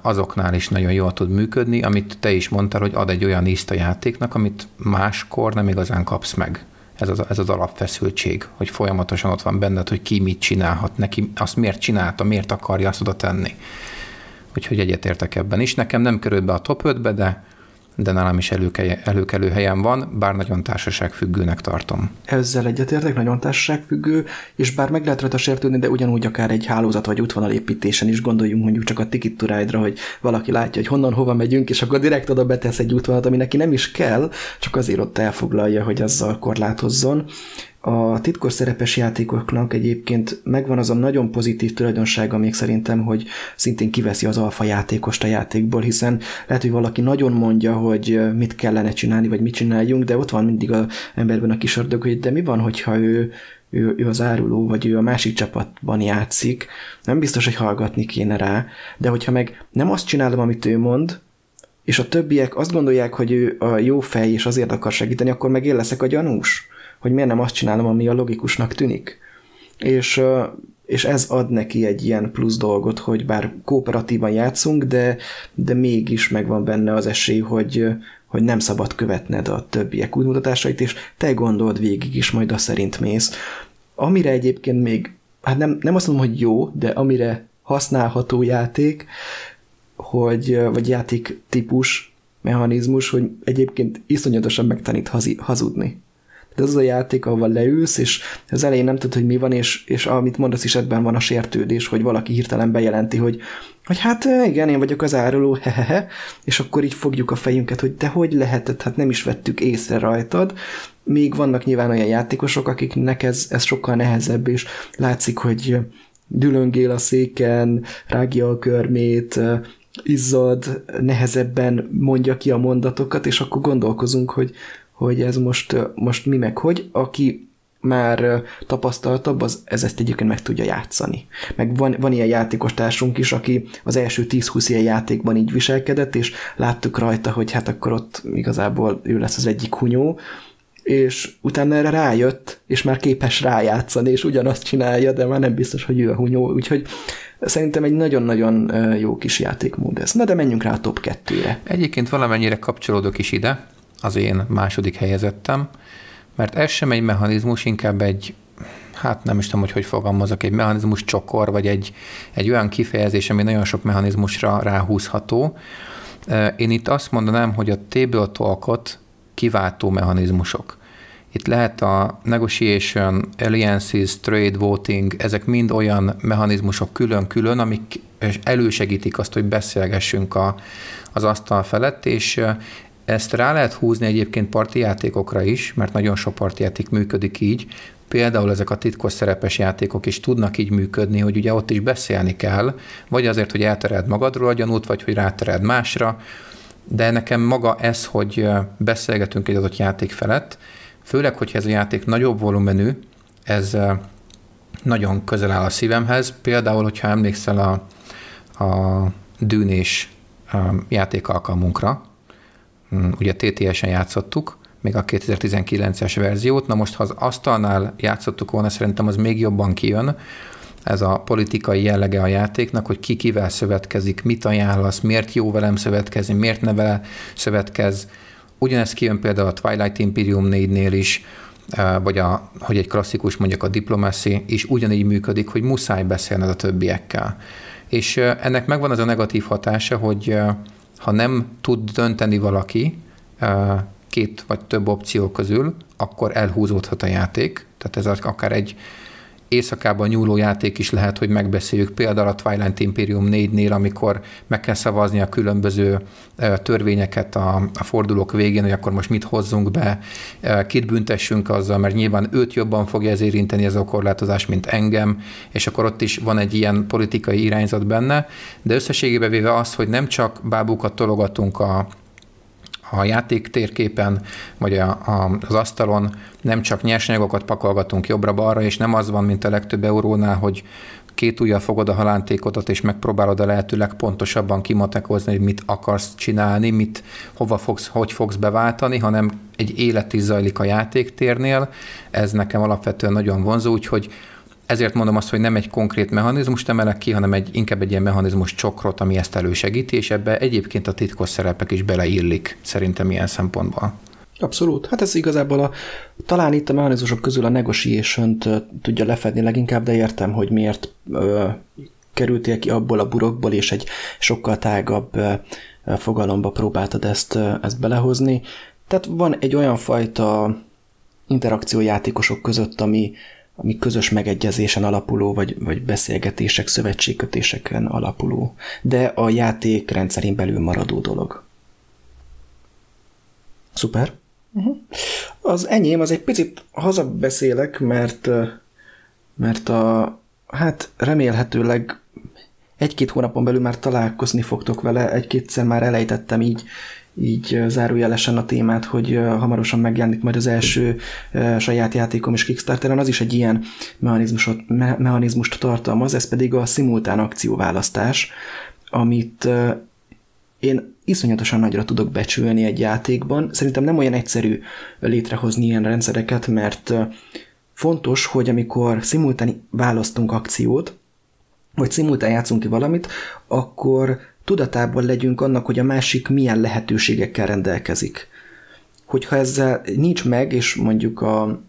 azoknál is nagyon jól tud működni, amit te is mondtál, hogy ad egy olyan ízt a játéknak, amit máskor nem igazán kapsz meg. Ez az, ez az alapfeszültség, hogy folyamatosan ott van benned, hogy ki mit csinálhat, neki azt miért csinálta, miért akarja azt oda tenni. Úgyhogy egyetértek ebben is. Nekem nem került be a top 5-be, de de nálam is előkelő, helyen van, bár nagyon társaságfüggőnek tartom. Ezzel egyetértek, nagyon társaságfüggő, és bár meg lehet rajta sértődni, de ugyanúgy akár egy hálózat vagy útvonalépítésen is gondoljunk mondjuk csak a Ticket to Ride-ra, hogy valaki látja, hogy honnan hova megyünk, és akkor direkt oda betesz egy útvonalat, ami neki nem is kell, csak azért ott elfoglalja, hogy azzal korlátozzon. A titkos szerepes játékoknak egyébként megvan az a nagyon pozitív tulajdonsága még szerintem, hogy szintén kiveszi az alfa játékost a játékból, hiszen lehet, hogy valaki nagyon mondja, hogy mit kellene csinálni, vagy mit csináljunk, de ott van mindig az emberben a kis ördög, hogy de mi van, hogyha ő, ő, ő az áruló, vagy ő a másik csapatban játszik, nem biztos, hogy hallgatni kéne rá, de hogyha meg nem azt csinálom, amit ő mond, és a többiek azt gondolják, hogy ő a jó fej, és azért akar segíteni, akkor meg én leszek a gyanús hogy miért nem azt csinálom, ami a logikusnak tűnik. És, és ez ad neki egy ilyen plusz dolgot, hogy bár kooperatívan játszunk, de, de mégis megvan benne az esély, hogy, hogy nem szabad követned a többiek útmutatásait, és te gondold végig is, majd azt szerint mész. Amire egyébként még, hát nem, nem azt mondom, hogy jó, de amire használható játék, hogy, vagy játék típus, mechanizmus, hogy egyébként iszonyatosan megtanít hazudni de az a játék, ahol leülsz, és az elején nem tudod, hogy mi van, és, és amit mondasz is ebben van a sértődés, hogy valaki hirtelen bejelenti, hogy, hogy hát igen, én vagyok az áruló, hehehe, és akkor így fogjuk a fejünket, hogy de hogy lehetett, hát nem is vettük észre rajtad, még vannak nyilván olyan játékosok, akiknek ez, ez sokkal nehezebb, és látszik, hogy dülöngél a széken, rágja a körmét, izzad, nehezebben mondja ki a mondatokat, és akkor gondolkozunk, hogy hogy ez most, most mi meg hogy, aki már tapasztaltabb, az ez ezt egyébként meg tudja játszani. Meg van, van ilyen játékos társunk is, aki az első 10-20 ilyen játékban így viselkedett, és láttuk rajta, hogy hát akkor ott igazából ő lesz az egyik hunyó, és utána erre rájött, és már képes rájátszani, és ugyanazt csinálja, de már nem biztos, hogy ő a hunyó, úgyhogy szerintem egy nagyon-nagyon jó kis játékmód ez. Na de menjünk rá a top 2-re. Egyébként valamennyire kapcsolódok is ide, az én második helyezettem, mert ez sem egy mechanizmus, inkább egy, hát nem is tudom, hogy hogy fogalmazok, egy mechanizmus csokor, vagy egy, egy olyan kifejezés, ami nagyon sok mechanizmusra ráhúzható. Én itt azt mondanám, hogy a table talkot kiváltó mechanizmusok. Itt lehet a negotiation, alliances, trade, voting, ezek mind olyan mechanizmusok külön-külön, amik elősegítik azt, hogy beszélgessünk a, az asztal felett, és ezt rá lehet húzni egyébként parti játékokra is, mert nagyon sok parti játék működik így. Például ezek a titkos szerepes játékok is tudnak így működni, hogy ugye ott is beszélni kell, vagy azért, hogy eltered magadról a gyanút, vagy hogy rátered másra, de nekem maga ez, hogy beszélgetünk egy adott játék felett, főleg, hogyha ez a játék nagyobb volumenű, ez nagyon közel áll a szívemhez. Például, hogyha emlékszel a, a dűnés hm, ugye TTS-en játszottuk, még a 2019-es verziót, na most ha az asztalnál játszottuk volna, szerintem az még jobban kijön, ez a politikai jellege a játéknak, hogy ki kivel szövetkezik, mit ajánlasz, miért jó velem szövetkezni, miért ne vele szövetkez. Ugyanezt kijön például a Twilight Imperium 4-nél is, vagy a, hogy egy klasszikus mondjuk a Diplomacy is ugyanígy működik, hogy muszáj beszélned a többiekkel. És ennek megvan az a negatív hatása, hogy ha nem tud dönteni valaki két vagy több opció közül, akkor elhúzódhat a játék. Tehát ez akár egy éjszakában nyúló játék is lehet, hogy megbeszéljük. Például a Twilight Imperium 4-nél, amikor meg kell szavazni a különböző törvényeket a, a fordulók végén, hogy akkor most mit hozzunk be, kit büntessünk azzal, mert nyilván őt jobban fogja ez érinteni ez a korlátozás, mint engem, és akkor ott is van egy ilyen politikai irányzat benne, de összességében véve az, hogy nem csak bábukat tologatunk a, a játék térképen, vagy a, a, az asztalon nem csak nyersanyagokat pakolgatunk jobbra-balra, és nem az van, mint a legtöbb eurónál, hogy két ujjal fogod a halántékodat, és megpróbálod a lehető legpontosabban kimatekozni, hogy mit akarsz csinálni, mit, hova fogsz, hogy fogsz beváltani, hanem egy élet is zajlik a játéktérnél. Ez nekem alapvetően nagyon vonzó, úgyhogy ezért mondom azt, hogy nem egy konkrét mechanizmust emelek ki, hanem egy, inkább egy ilyen mechanizmus csokrot, ami ezt elősegíti, és ebbe egyébként a titkos szerepek is beleillik, szerintem ilyen szempontból. Abszolút. Hát ez igazából a, talán itt a mechanizmusok közül a negotiation tudja lefedni leginkább, de értem, hogy miért ö, kerültél ki abból a burokból, és egy sokkal tágabb ö, fogalomba próbáltad ezt, ö, ezt belehozni. Tehát van egy olyan fajta interakció játékosok között, ami, ami közös megegyezésen alapuló, vagy, vagy beszélgetések, szövetségkötéseken alapuló, de a játék rendszerén belül maradó dolog. Szuper. Uh-huh. Az enyém, az egy picit hazabeszélek, mert, mert a, hát remélhetőleg egy-két hónapon belül már találkozni fogtok vele, egy-kétszer már elejtettem így így zárójelesen a témát, hogy hamarosan megjelenik majd az első saját játékom is Kickstarteren, az is egy ilyen mechanizmusot, me- mechanizmust tartalmaz, ez pedig a szimultán akcióválasztás, amit én iszonyatosan nagyra tudok becsülni egy játékban. Szerintem nem olyan egyszerű létrehozni ilyen rendszereket, mert fontos, hogy amikor szimultán választunk akciót, vagy szimultán játszunk ki valamit, akkor tudatában legyünk annak, hogy a másik milyen lehetőségekkel rendelkezik. Hogyha ezzel nincs meg, és mondjuk a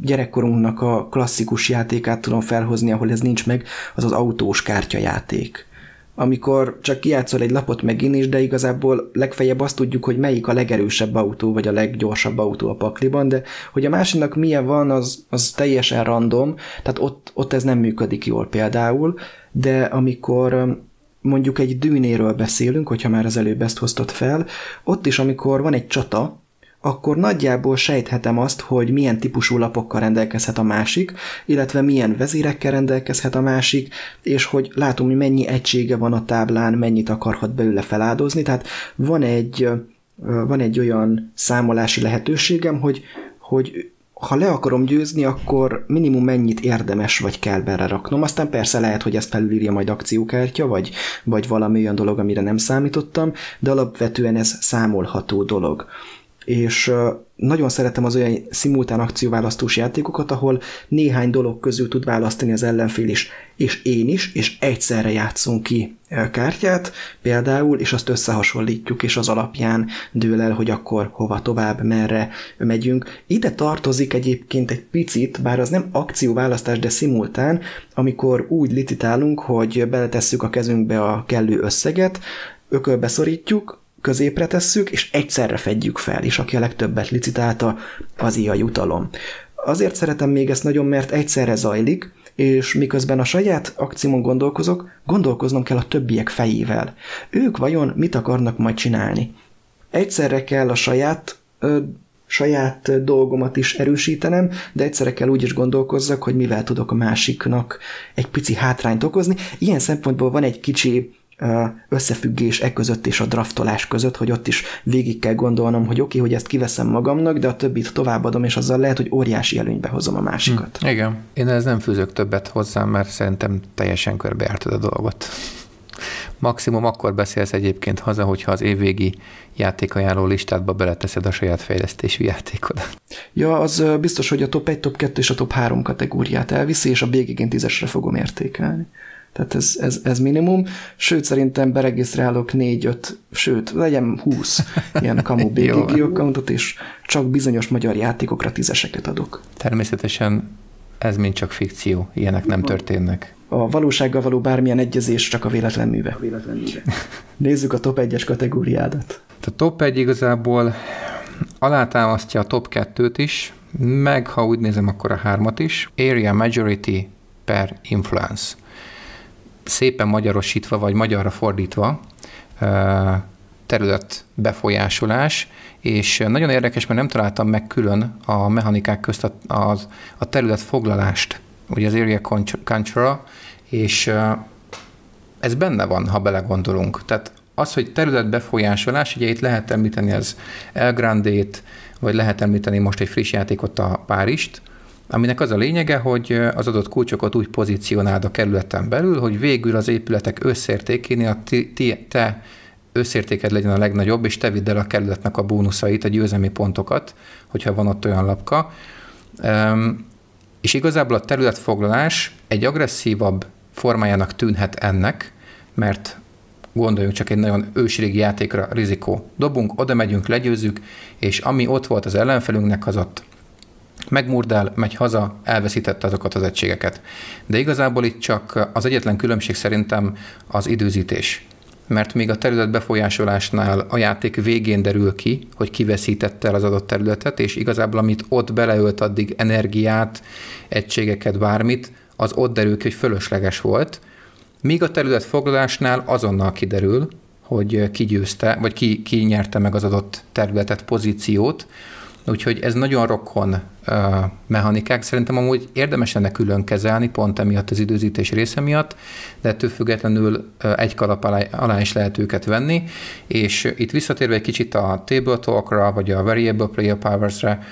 gyerekkorunknak a klasszikus játékát tudom felhozni, ahol ez nincs meg, az az autós kártyajáték. Amikor csak kijátszol egy lapot megint is, de igazából legfeljebb azt tudjuk, hogy melyik a legerősebb autó, vagy a leggyorsabb autó a pakliban, de hogy a másiknak milyen van, az, az teljesen random, tehát ott, ott ez nem működik jól például, de amikor mondjuk egy dűnéről beszélünk, hogyha már az előbb ezt hoztad fel, ott is, amikor van egy csata, akkor nagyjából sejthetem azt, hogy milyen típusú lapokkal rendelkezhet a másik, illetve milyen vezérekkel rendelkezhet a másik, és hogy látom, hogy mennyi egysége van a táblán, mennyit akarhat belőle feláldozni, tehát van egy, van egy olyan számolási lehetőségem, hogy, hogy ha le akarom győzni, akkor minimum mennyit érdemes vagy kell bele raknom. Aztán persze lehet, hogy ezt felülírja majd akciókártya, vagy, vagy valami olyan dolog, amire nem számítottam, de alapvetően ez számolható dolog és nagyon szeretem az olyan szimultán akcióválasztós játékokat, ahol néhány dolog közül tud választani az ellenfél is, és én is, és egyszerre játszunk ki kártyát például, és azt összehasonlítjuk, és az alapján dől el, hogy akkor hova tovább, merre megyünk. Ide tartozik egyébként egy picit, bár az nem akcióválasztás, de szimultán, amikor úgy licitálunk, hogy beletesszük a kezünkbe a kellő összeget, ökölbe szorítjuk, középre tesszük, és egyszerre fedjük fel, és aki a legtöbbet licitálta, az a jutalom. Azért szeretem még ezt nagyon, mert egyszerre zajlik, és miközben a saját akciómon gondolkozok, gondolkoznom kell a többiek fejével. Ők vajon mit akarnak majd csinálni? Egyszerre kell a saját ö, saját dolgomat is erősítenem, de egyszerre kell úgy is gondolkozzak, hogy mivel tudok a másiknak egy pici hátrányt okozni. Ilyen szempontból van egy kicsi összefüggés e között és a draftolás között, hogy ott is végig kell gondolnom, hogy oké, okay, hogy ezt kiveszem magamnak, de a többit továbbadom, és azzal lehet, hogy óriási előnybe hozom a másikat. Hm, igen. Én ez nem fűzök többet hozzá, mert szerintem teljesen körbejártad a dolgot. Maximum akkor beszélsz egyébként haza, hogyha az évvégi játékajánló listádba beleteszed a saját fejlesztési játékodat. Ja, az biztos, hogy a top 1, top 2 és a top 3 kategóriát elviszi, és a BG-én tízesre fogom értékelni. Tehát ez, ez, ez minimum. Sőt, szerintem beregisztrálok 4-5, sőt, legyen 20 ilyen kamu BGG accountot, és csak bizonyos magyar játékokra tízeseket adok. Természetesen ez mind csak fikció, ilyenek nem történnek. A valósággal való bármilyen egyezés csak a véletlen műve. A véletlen műve. Nézzük a top 1-es kategóriádat. A top 1 igazából alátámasztja a top 2-t is, meg ha úgy nézem, akkor a hármat is. Area Majority per Influence. Szépen magyarosítva, vagy magyarra fordítva, terület befolyásolás, és nagyon érdekes, mert nem találtam meg külön a mechanikák közt a, a, a terület foglalást, ugye az area control, és ez benne van, ha belegondolunk. Tehát az, hogy terület befolyásolás, ugye itt lehet említeni az El Grande-t, vagy lehet említeni most egy friss játékot, a Párist, aminek az a lényege, hogy az adott kulcsokat úgy pozícionáld a kerületen belül, hogy végül az épületek összértékénél a ti, te összértéked legyen a legnagyobb, és te vidd el a kerületnek a bónuszait, a győzelmi pontokat, hogyha van ott olyan lapka. És igazából a területfoglalás egy agresszívabb formájának tűnhet ennek, mert gondoljunk csak egy nagyon ősrégi játékra, rizikó. Dobunk, oda megyünk, legyőzzük, és ami ott volt az ellenfelünknek, az ott megmurdál, megy haza, elveszítette azokat az egységeket. De igazából itt csak az egyetlen különbség szerintem az időzítés. Mert még a terület befolyásolásnál a játék végén derül ki, hogy kiveszítette el az adott területet, és igazából amit ott beleölt addig energiát, egységeket, bármit, az ott derül ki, hogy fölösleges volt, míg a területfoglalásnál azonnal kiderül, hogy ki győzte, vagy ki, ki nyerte meg az adott területet, pozíciót, Úgyhogy ez nagyon rokon uh, mechanikák. Szerintem amúgy érdemes lenne külön kezelni, pont emiatt az időzítés része miatt, de ettől függetlenül egy kalap alá, alá is lehet őket venni. És itt visszatérve egy kicsit a Table Talk-ra, vagy a Variable Player Powers-re,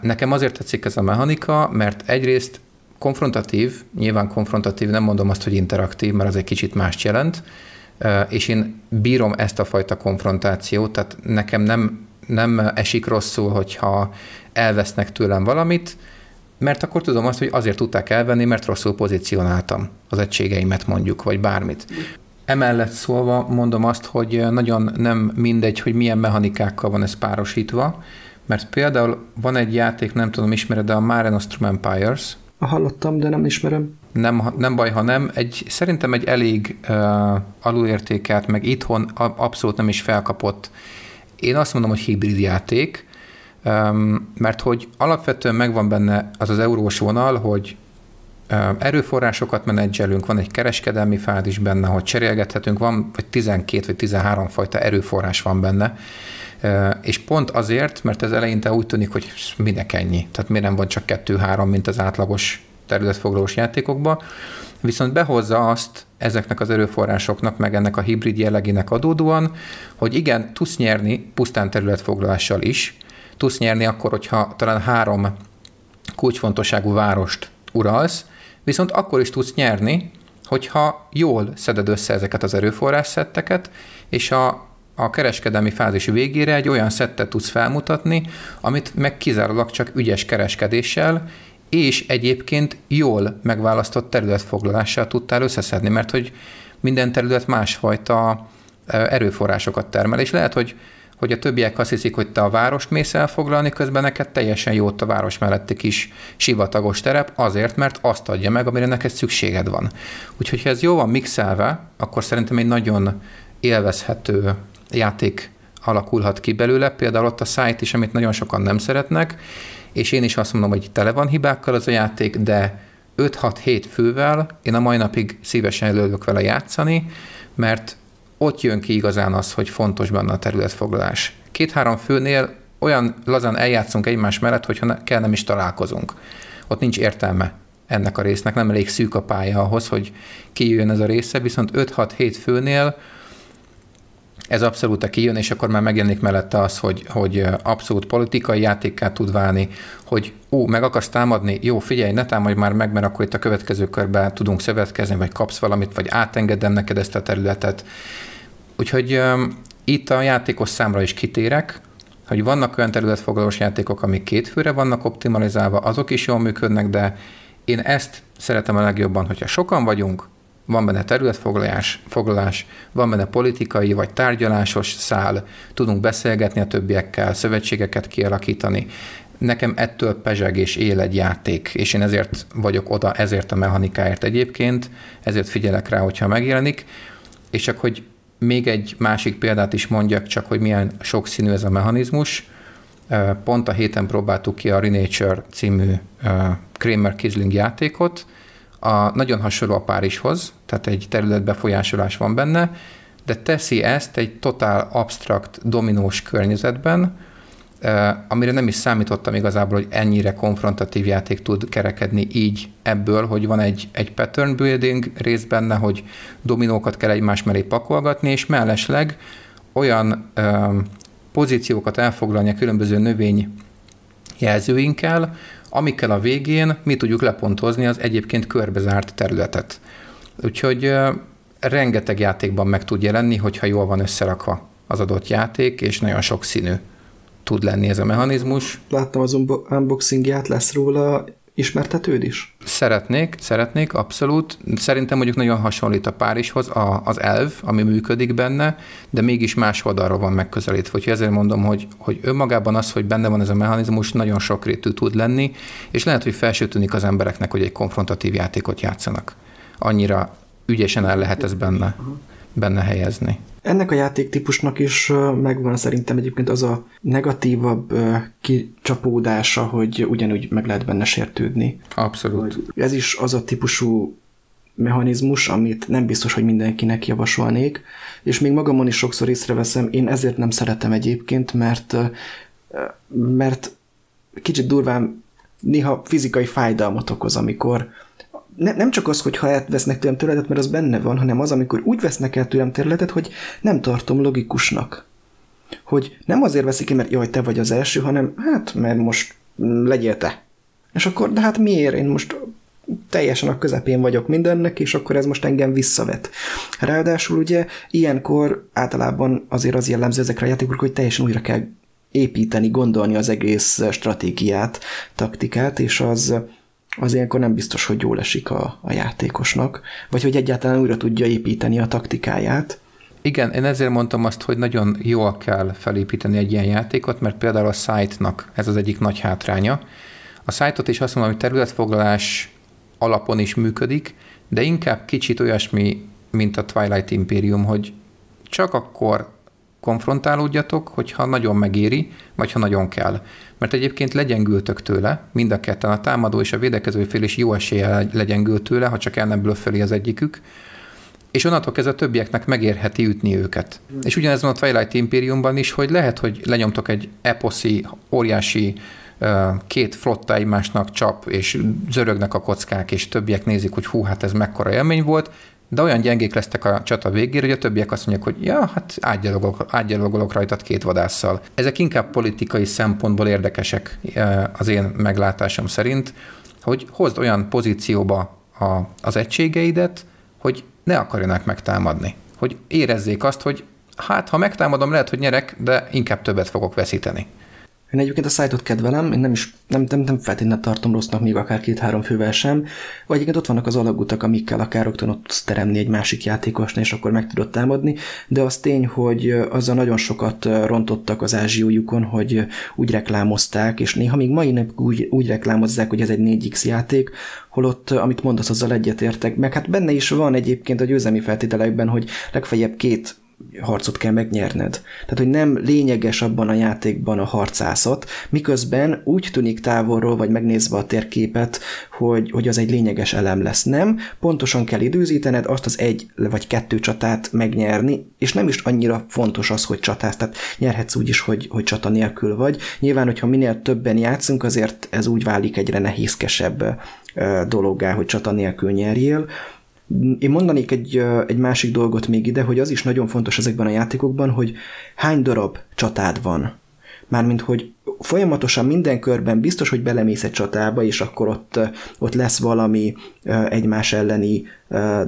nekem azért tetszik ez a mechanika, mert egyrészt konfrontatív, nyilván konfrontatív, nem mondom azt, hogy interaktív, mert az egy kicsit más jelent, és én bírom ezt a fajta konfrontációt, tehát nekem nem, nem esik rosszul, hogyha elvesznek tőlem valamit, mert akkor tudom azt, hogy azért tudták elvenni, mert rosszul pozícionáltam az egységeimet mondjuk, vagy bármit. Emellett szólva mondom azt, hogy nagyon nem mindegy, hogy milyen mechanikákkal van ez párosítva, mert például van egy játék, nem tudom, ismered, de a Mare Nostrum Empires, Hallottam, de nem ismerem. Nem, nem baj, ha nem. Egy, szerintem egy elég uh, alulértékelt, meg itthon abszolút nem is felkapott. Én azt mondom, hogy hibrid játék, mert hogy alapvetően megvan benne az az eurós vonal, hogy erőforrásokat menedzselünk, van egy kereskedelmi fázis benne, hogy cserélgethetünk, van vagy 12 vagy 13 fajta erőforrás van benne, és pont azért, mert ez eleinte úgy tűnik, hogy minek ennyi, tehát miért nem van csak kettő-három, mint az átlagos területfoglalós játékokban, viszont behozza azt ezeknek az erőforrásoknak, meg ennek a hibrid jellegének adódóan, hogy igen, tudsz nyerni pusztán területfoglalással is, tudsz nyerni akkor, hogyha talán három kulcsfontosságú várost uralsz, viszont akkor is tudsz nyerni, hogyha jól szeded össze ezeket az erőforrás szetteket, és a a kereskedelmi fázis végére egy olyan szettet tudsz felmutatni, amit meg kizárólag csak ügyes kereskedéssel, és egyébként jól megválasztott területfoglalással tudtál összeszedni, mert hogy minden terület másfajta erőforrásokat termel, és lehet, hogy, hogy a többiek azt hiszik, hogy te a várost mész elfoglalni, közben neked teljesen jót a város melletti kis sivatagos terep, azért, mert azt adja meg, amire neked szükséged van. Úgyhogy ha ez jó van mixelve, akkor szerintem egy nagyon élvezhető játék alakulhat ki belőle, például ott a site is, amit nagyon sokan nem szeretnek, és én is azt mondom, hogy tele van hibákkal az a játék, de 5-6-7 fővel én a mai napig szívesen előlök vele játszani, mert ott jön ki igazán az, hogy fontos benne a területfoglalás. Két-három főnél olyan lazán eljátszunk egymás mellett, hogyha kell nem is találkozunk. Ott nincs értelme ennek a résznek, nem elég szűk a pálya ahhoz, hogy kijöjjön ez a része, viszont 5-6-7 főnél ez abszolút a kijön, és akkor már megjelenik mellette az, hogy, hogy abszolút politikai játékká tud válni, hogy ó, meg akarsz támadni, jó, figyelj, ne támadj már meg, mert akkor itt a következő körben tudunk szövetkezni, vagy kapsz valamit, vagy átengedem neked ezt a területet. Úgyhogy um, itt a játékos számra is kitérek, hogy vannak olyan területfoglalós játékok, amik két főre vannak optimalizálva, azok is jól működnek, de én ezt szeretem a legjobban, hogyha sokan vagyunk, van benne területfoglalás, foglalás, van benne politikai vagy tárgyalásos szál, tudunk beszélgetni a többiekkel, szövetségeket kialakítani. Nekem ettől pezseg és él egy játék, és én ezért vagyok oda, ezért a mechanikáért egyébként, ezért figyelek rá, hogyha megjelenik, és csak hogy még egy másik példát is mondjak, csak hogy milyen sokszínű ez a mechanizmus. Pont a héten próbáltuk ki a Renature című Kramer Kisling játékot, a, nagyon hasonló a Párizshoz, tehát egy területbefolyásolás van benne, de teszi ezt egy totál abstrakt, dominós környezetben, amire nem is számítottam igazából, hogy ennyire konfrontatív játék tud kerekedni így ebből, hogy van egy, egy pattern building rész benne, hogy dominókat kell egymás mellé pakolgatni, és mellesleg olyan ö, pozíciókat elfoglalni a különböző növény jelzőinkkel, amikkel a végén mi tudjuk lepontozni az egyébként körbezárt területet. Úgyhogy rengeteg játékban meg tud jelenni, hogyha jól van összerakva az adott játék, és nagyon sokszínű tud lenni ez a mechanizmus. Láttam az unboxingját, lesz róla ismertetőd is? Szeretnék, szeretnék, abszolút. Szerintem mondjuk nagyon hasonlít a Párizshoz a, az elv, ami működik benne, de mégis más oldalról van megközelítve. Úgyhogy ezért mondom, hogy, hogy önmagában az, hogy benne van ez a mechanizmus, nagyon sokrétű tud lenni, és lehet, hogy felsőtűnik az embereknek, hogy egy konfrontatív játékot játszanak. Annyira ügyesen el lehet ez benne, benne helyezni. Ennek a játéktípusnak is megvan szerintem egyébként az a negatívabb kicsapódása, hogy ugyanúgy meg lehet benne sértődni. Abszolút. Ez is az a típusú mechanizmus, amit nem biztos, hogy mindenkinek javasolnék, és még magamon is sokszor észreveszem, én ezért nem szeretem egyébként, mert, mert kicsit durván néha fizikai fájdalmat okoz, amikor ne, nem csak az, hogy ha elvesznek tőlem területet, mert az benne van, hanem az, amikor úgy vesznek el tőlem területet, hogy nem tartom logikusnak. Hogy nem azért veszik ki, mert jaj, te vagy az első, hanem hát, mert most legyél te. És akkor, de hát miért? Én most teljesen a közepén vagyok mindennek, és akkor ez most engem visszavet. Ráadásul ugye ilyenkor általában azért az jellemző ezekre a játékokra, hogy teljesen újra kell építeni, gondolni az egész stratégiát, taktikát, és az, az ilyenkor nem biztos, hogy jól esik a, a játékosnak, vagy hogy egyáltalán újra tudja építeni a taktikáját. Igen, én ezért mondtam azt, hogy nagyon jól kell felépíteni egy ilyen játékot, mert például a site-nak ez az egyik nagy hátránya. A site-ot is azt mondom, hogy területfoglalás alapon is működik, de inkább kicsit olyasmi, mint a Twilight Imperium, hogy csak akkor konfrontálódjatok, hogyha nagyon megéri, vagy ha nagyon kell. Mert egyébként legyengültök tőle, mind a ketten, a támadó és a védekező fél is jó esélye legyengült tőle, ha csak el nem blöffeli az egyikük, és onnantól kezdve a többieknek megérheti ütni őket. Mm. És ugyanez van a Twilight Imperiumban is, hogy lehet, hogy lenyomtok egy eposzi, óriási két flotta egymásnak csap, és zörögnek a kockák, és többiek nézik, hogy hú, hát ez mekkora élmény volt, de olyan gyengék lesztek a csata végére, hogy a többiek azt mondják, hogy ja, hát átgyalogolok, átgyalogolok rajtad két vadásszal. Ezek inkább politikai szempontból érdekesek e, az én meglátásom szerint, hogy hozd olyan pozícióba a, az egységeidet, hogy ne akarjanak megtámadni. Hogy érezzék azt, hogy hát ha megtámadom, lehet, hogy nyerek, de inkább többet fogok veszíteni. Én egyébként a szájtot kedvelem, én nem is nem, nem, nem feltétlenül tartom rossznak még akár két-három fővel sem, vagy egyébként ott vannak az alagutak, amikkel akár rögtön ott tudsz teremni egy másik játékosnál, és akkor meg tudod támadni, de az tény, hogy azzal nagyon sokat rontottak az ázsiójukon, hogy úgy reklámozták, és néha még mai nap úgy, úgy reklámozzák, hogy ez egy 4X játék, holott, amit mondasz, azzal egyetértek, meg hát benne is van egyébként a győzelmi feltételekben, hogy legfeljebb két harcot kell megnyerned. Tehát, hogy nem lényeges abban a játékban a harcászat, miközben úgy tűnik távolról, vagy megnézve a térképet, hogy, hogy az egy lényeges elem lesz. Nem, pontosan kell időzítened azt az egy vagy kettő csatát megnyerni, és nem is annyira fontos az, hogy csatász, tehát nyerhetsz úgy is, hogy, hogy csata nélkül vagy. Nyilván, hogyha minél többen játszunk, azért ez úgy válik egyre nehézkesebb dologgá, hogy csata nélkül nyerjél. Én mondanék egy, egy másik dolgot még ide, hogy az is nagyon fontos ezekben a játékokban, hogy hány darab csatád van. Mármint, hogy folyamatosan minden körben biztos, hogy belemész egy csatába, és akkor ott, ott lesz valami egymás elleni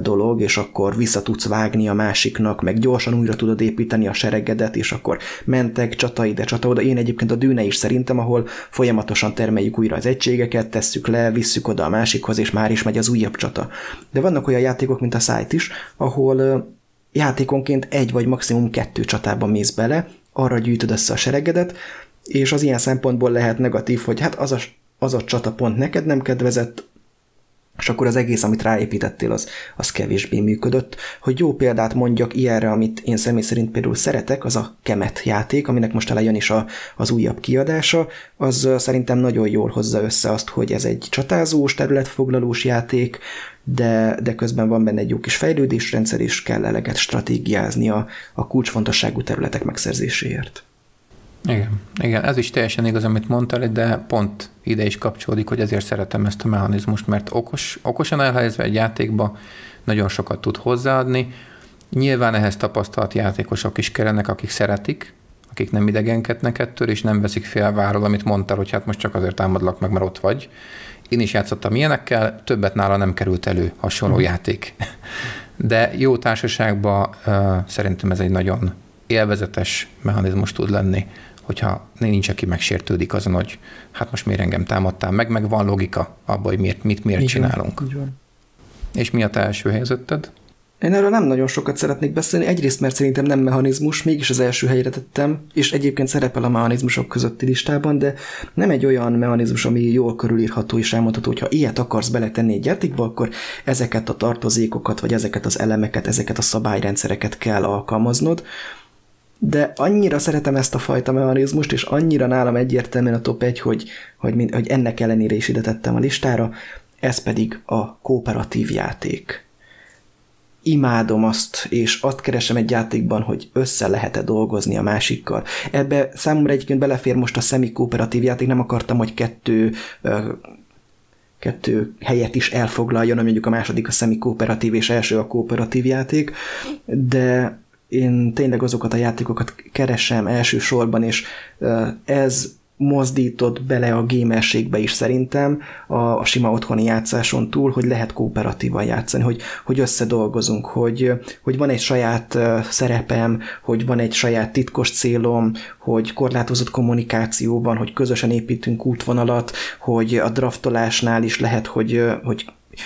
dolog, és akkor vissza tudsz vágni a másiknak, meg gyorsan újra tudod építeni a seregedet, és akkor mentek csata ide, csata oda. Én egyébként a dűne is szerintem, ahol folyamatosan termeljük újra az egységeket, tesszük le, visszük oda a másikhoz, és már is megy az újabb csata. De vannak olyan játékok, mint a Sight is, ahol játékonként egy vagy maximum kettő csatában mész bele, arra gyűjtöd össze a seregedet, és az ilyen szempontból lehet negatív, hogy hát az a, az a csata pont neked nem kedvezett, és akkor az egész, amit ráépítettél, az, az kevésbé működött. Hogy jó példát mondjak ilyenre, amit én személy szerint például szeretek, az a Kemet játék, aminek most elejön is a, az újabb kiadása, az szerintem nagyon jól hozza össze azt, hogy ez egy csatázós, területfoglalós játék, de, de közben van benne egy jó kis fejlődésrendszer, és kell eleget stratégiázni a, a kulcsfontosságú területek megszerzéséért. Igen, igen, ez is teljesen igaz, amit mondtál, de pont ide is kapcsolódik, hogy ezért szeretem ezt a mechanizmust, mert okos, okosan elhelyezve egy játékba nagyon sokat tud hozzáadni. Nyilván ehhez tapasztalt játékosok is kellenek, akik szeretik, akik nem idegenkednek ettől, és nem veszik félváról, amit mondtál, hogy hát most csak azért támadlak meg, mert ott vagy. Én is játszottam ilyenekkel, többet nála nem került elő hasonló uh-huh. játék. De jó társaságban uh, szerintem ez egy nagyon élvezetes mechanizmus tud lenni hogyha nincs, aki megsértődik azon, hogy hát most miért engem támadtál meg, meg van logika abban, hogy miért, mit miért így csinálunk. Van, így van. És mi a te első helyzeted? Én erről nem nagyon sokat szeretnék beszélni, egyrészt mert szerintem nem mechanizmus, mégis az első helyre tettem, és egyébként szerepel a mechanizmusok közötti listában, de nem egy olyan mechanizmus, ami jól körülírható és elmondható, hogy ha ilyet akarsz beletenni egy játékba, akkor ezeket a tartozékokat, vagy ezeket az elemeket, ezeket a szabályrendszereket kell alkalmaznod, de annyira szeretem ezt a fajta mechanizmust, és annyira nálam egyértelműen a top 1, hogy, hogy, hogy ennek ellenére is ide tettem a listára, ez pedig a kooperatív játék. Imádom azt, és azt keresem egy játékban, hogy össze lehet-e dolgozni a másikkal. Ebbe számomra egyébként belefér most a szemi-kooperatív játék, nem akartam, hogy kettő kettő helyet is elfoglaljon, mondjuk a második a szemi-kooperatív és első a kooperatív játék, de én tényleg azokat a játékokat keresem elsősorban, és ez mozdított bele a gamerségbe is szerintem a, a sima otthoni játszáson túl, hogy lehet kooperatívan játszani, hogy, hogy összedolgozunk, hogy, hogy van egy saját szerepem, hogy van egy saját titkos célom, hogy korlátozott kommunikáció van, hogy közösen építünk útvonalat, hogy a draftolásnál is lehet, hogy, hogy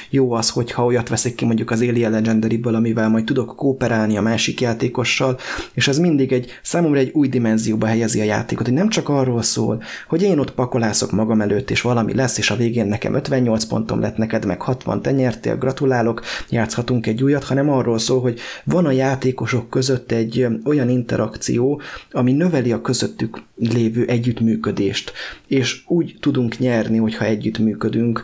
jó az, hogyha olyat veszik ki mondjuk az Alien Legendary-ből, amivel majd tudok kooperálni a másik játékossal, és ez mindig egy számomra egy új dimenzióba helyezi a játékot, hogy nem csak arról szól, hogy én ott pakolászok magam előtt, és valami lesz, és a végén nekem 58 pontom lett, neked meg 60, te nyertél, gratulálok, játszhatunk egy újat, hanem arról szól, hogy van a játékosok között egy olyan interakció, ami növeli a közöttük lévő együttműködést, és úgy tudunk nyerni, hogyha együttműködünk,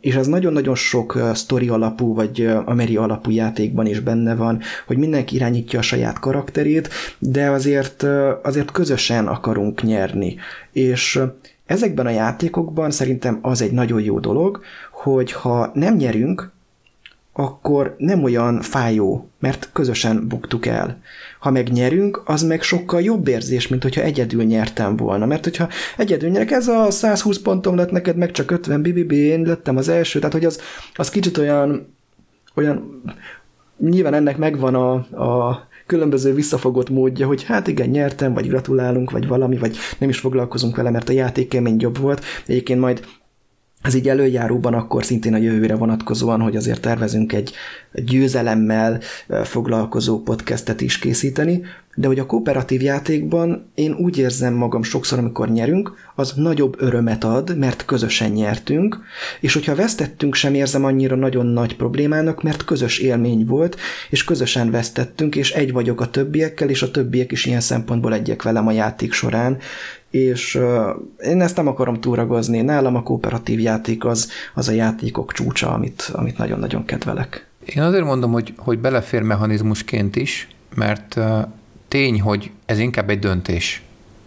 és ez nagyon-nagyon sok sztori alapú, vagy ameri alapú játékban is benne van, hogy mindenki irányítja a saját karakterét, de azért, azért közösen akarunk nyerni. És ezekben a játékokban szerintem az egy nagyon jó dolog, hogy ha nem nyerünk, akkor nem olyan fájó, mert közösen buktuk el. Ha meg nyerünk, az meg sokkal jobb érzés, mint hogyha egyedül nyertem volna. Mert hogyha egyedül nyerek, ez a 120 pontom lett neked, meg csak 50 BBB, én lettem az első, tehát hogy az, az kicsit olyan, olyan nyilván ennek megvan a, a különböző visszafogott módja, hogy hát igen, nyertem, vagy gratulálunk, vagy valami, vagy nem is foglalkozunk vele, mert a játék jobb volt. Egyébként majd ez így előjáróban akkor szintén a jövőre vonatkozóan, hogy azért tervezünk egy győzelemmel foglalkozó podcastet is készíteni, de hogy a kooperatív játékban én úgy érzem magam sokszor, amikor nyerünk, az nagyobb örömet ad, mert közösen nyertünk, és hogyha vesztettünk, sem érzem annyira nagyon nagy problémának, mert közös élmény volt, és közösen vesztettünk, és egy vagyok a többiekkel, és a többiek is ilyen szempontból egyek velem a játék során, és uh, én ezt nem akarom túragozni. Nálam a kooperatív játék az, az a játékok csúcsa, amit, amit nagyon-nagyon kedvelek. Én azért mondom, hogy, hogy belefér mechanizmusként is, mert tény, hogy ez inkább egy döntés,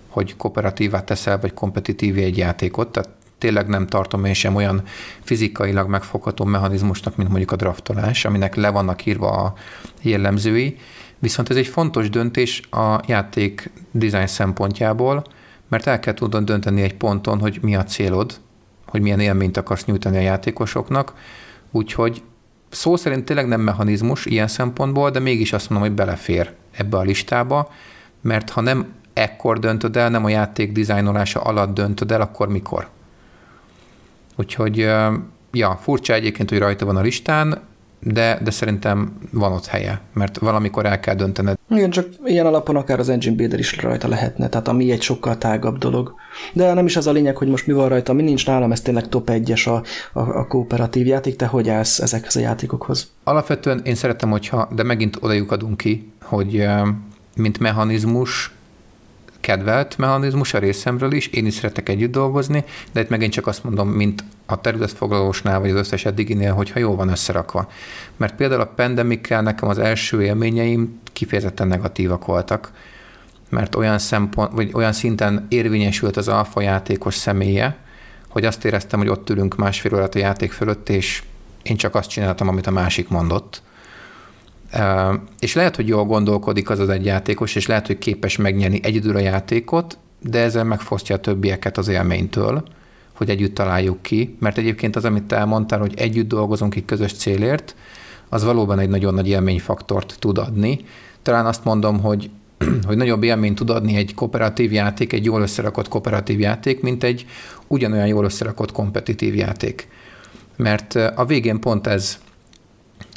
hogy kooperatívá teszel, vagy kompetitív egy játékot, tehát tényleg nem tartom én sem olyan fizikailag megfogható mechanizmusnak, mint mondjuk a draftolás, aminek le vannak írva a jellemzői, viszont ez egy fontos döntés a játék design szempontjából, mert el kell tudod dönteni egy ponton, hogy mi a célod, hogy milyen élményt akarsz nyújtani a játékosoknak, úgyhogy szó szerint tényleg nem mechanizmus ilyen szempontból, de mégis azt mondom, hogy belefér ebbe a listába, mert ha nem ekkor döntöd el, nem a játék dizájnolása alatt döntöd el, akkor mikor? Úgyhogy, ja, furcsa egyébként, hogy rajta van a listán, de, de szerintem van ott helye, mert valamikor el kell döntened. Igen, csak ilyen alapon akár az Engine Builder is rajta lehetne, tehát ami egy sokkal tágabb dolog. De nem is az a lényeg, hogy most mi van rajta, mi nincs nálam, ez tényleg top 1-es a, a, a kooperatív játék, te hogy állsz ezekhez a játékokhoz? Alapvetően én szeretem, hogyha, de megint odajuk adunk ki, hogy mint mechanizmus kedvelt mechanizmus a részemről is, én is szeretek együtt dolgozni, de itt megint csak azt mondom, mint a területfoglalósnál, vagy az összes eddiginél, hogyha jó van összerakva. Mert például a pandemikkel nekem az első élményeim kifejezetten negatívak voltak, mert olyan, szempont, vagy olyan szinten érvényesült az alfa játékos személye, hogy azt éreztem, hogy ott ülünk másfél órát a játék fölött, és én csak azt csináltam, amit a másik mondott, és lehet, hogy jól gondolkodik az az egy játékos, és lehet, hogy képes megnyerni egyedül a játékot, de ezzel megfosztja a többieket az élménytől, hogy együtt találjuk ki, mert egyébként az, amit te elmondtál, hogy együtt dolgozunk egy közös célért, az valóban egy nagyon nagy élményfaktort tud adni. Talán azt mondom, hogy, hogy nagyobb élményt tud adni egy kooperatív játék, egy jól összerakott kooperatív játék, mint egy ugyanolyan jól összerakott kompetitív játék. Mert a végén pont ez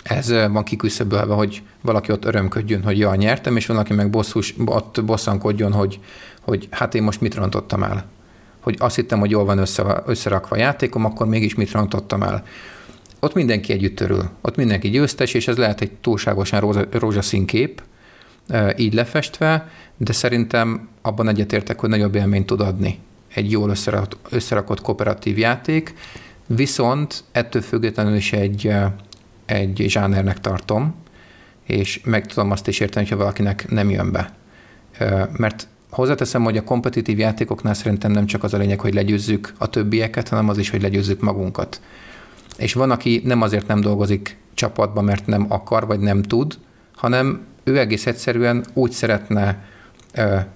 ez van kiküszöbölve, hogy valaki ott örömködjön, hogy ja, nyertem, és valaki meg bosszus, ott bosszankodjon, hogy, hogy hát én most mit rontottam el. Hogy azt hittem, hogy jól van össze, összerakva a játékom, akkor mégis mit rontottam el. Ott mindenki együtt örül. Ott mindenki győztes, és ez lehet egy túlságosan rózsa, rózsaszín kép, így lefestve, de szerintem abban egyetértek, hogy nagyobb élményt tud adni egy jól összerakott, összerakott kooperatív játék, viszont ettől függetlenül is egy, egy zsánernek tartom, és meg tudom azt is érteni, hogyha valakinek nem jön be. Mert hozzáteszem, hogy a kompetitív játékoknál szerintem nem csak az a lényeg, hogy legyőzzük a többieket, hanem az is, hogy legyőzzük magunkat. És van, aki nem azért nem dolgozik csapatban, mert nem akar, vagy nem tud, hanem ő egész egyszerűen úgy szeretne,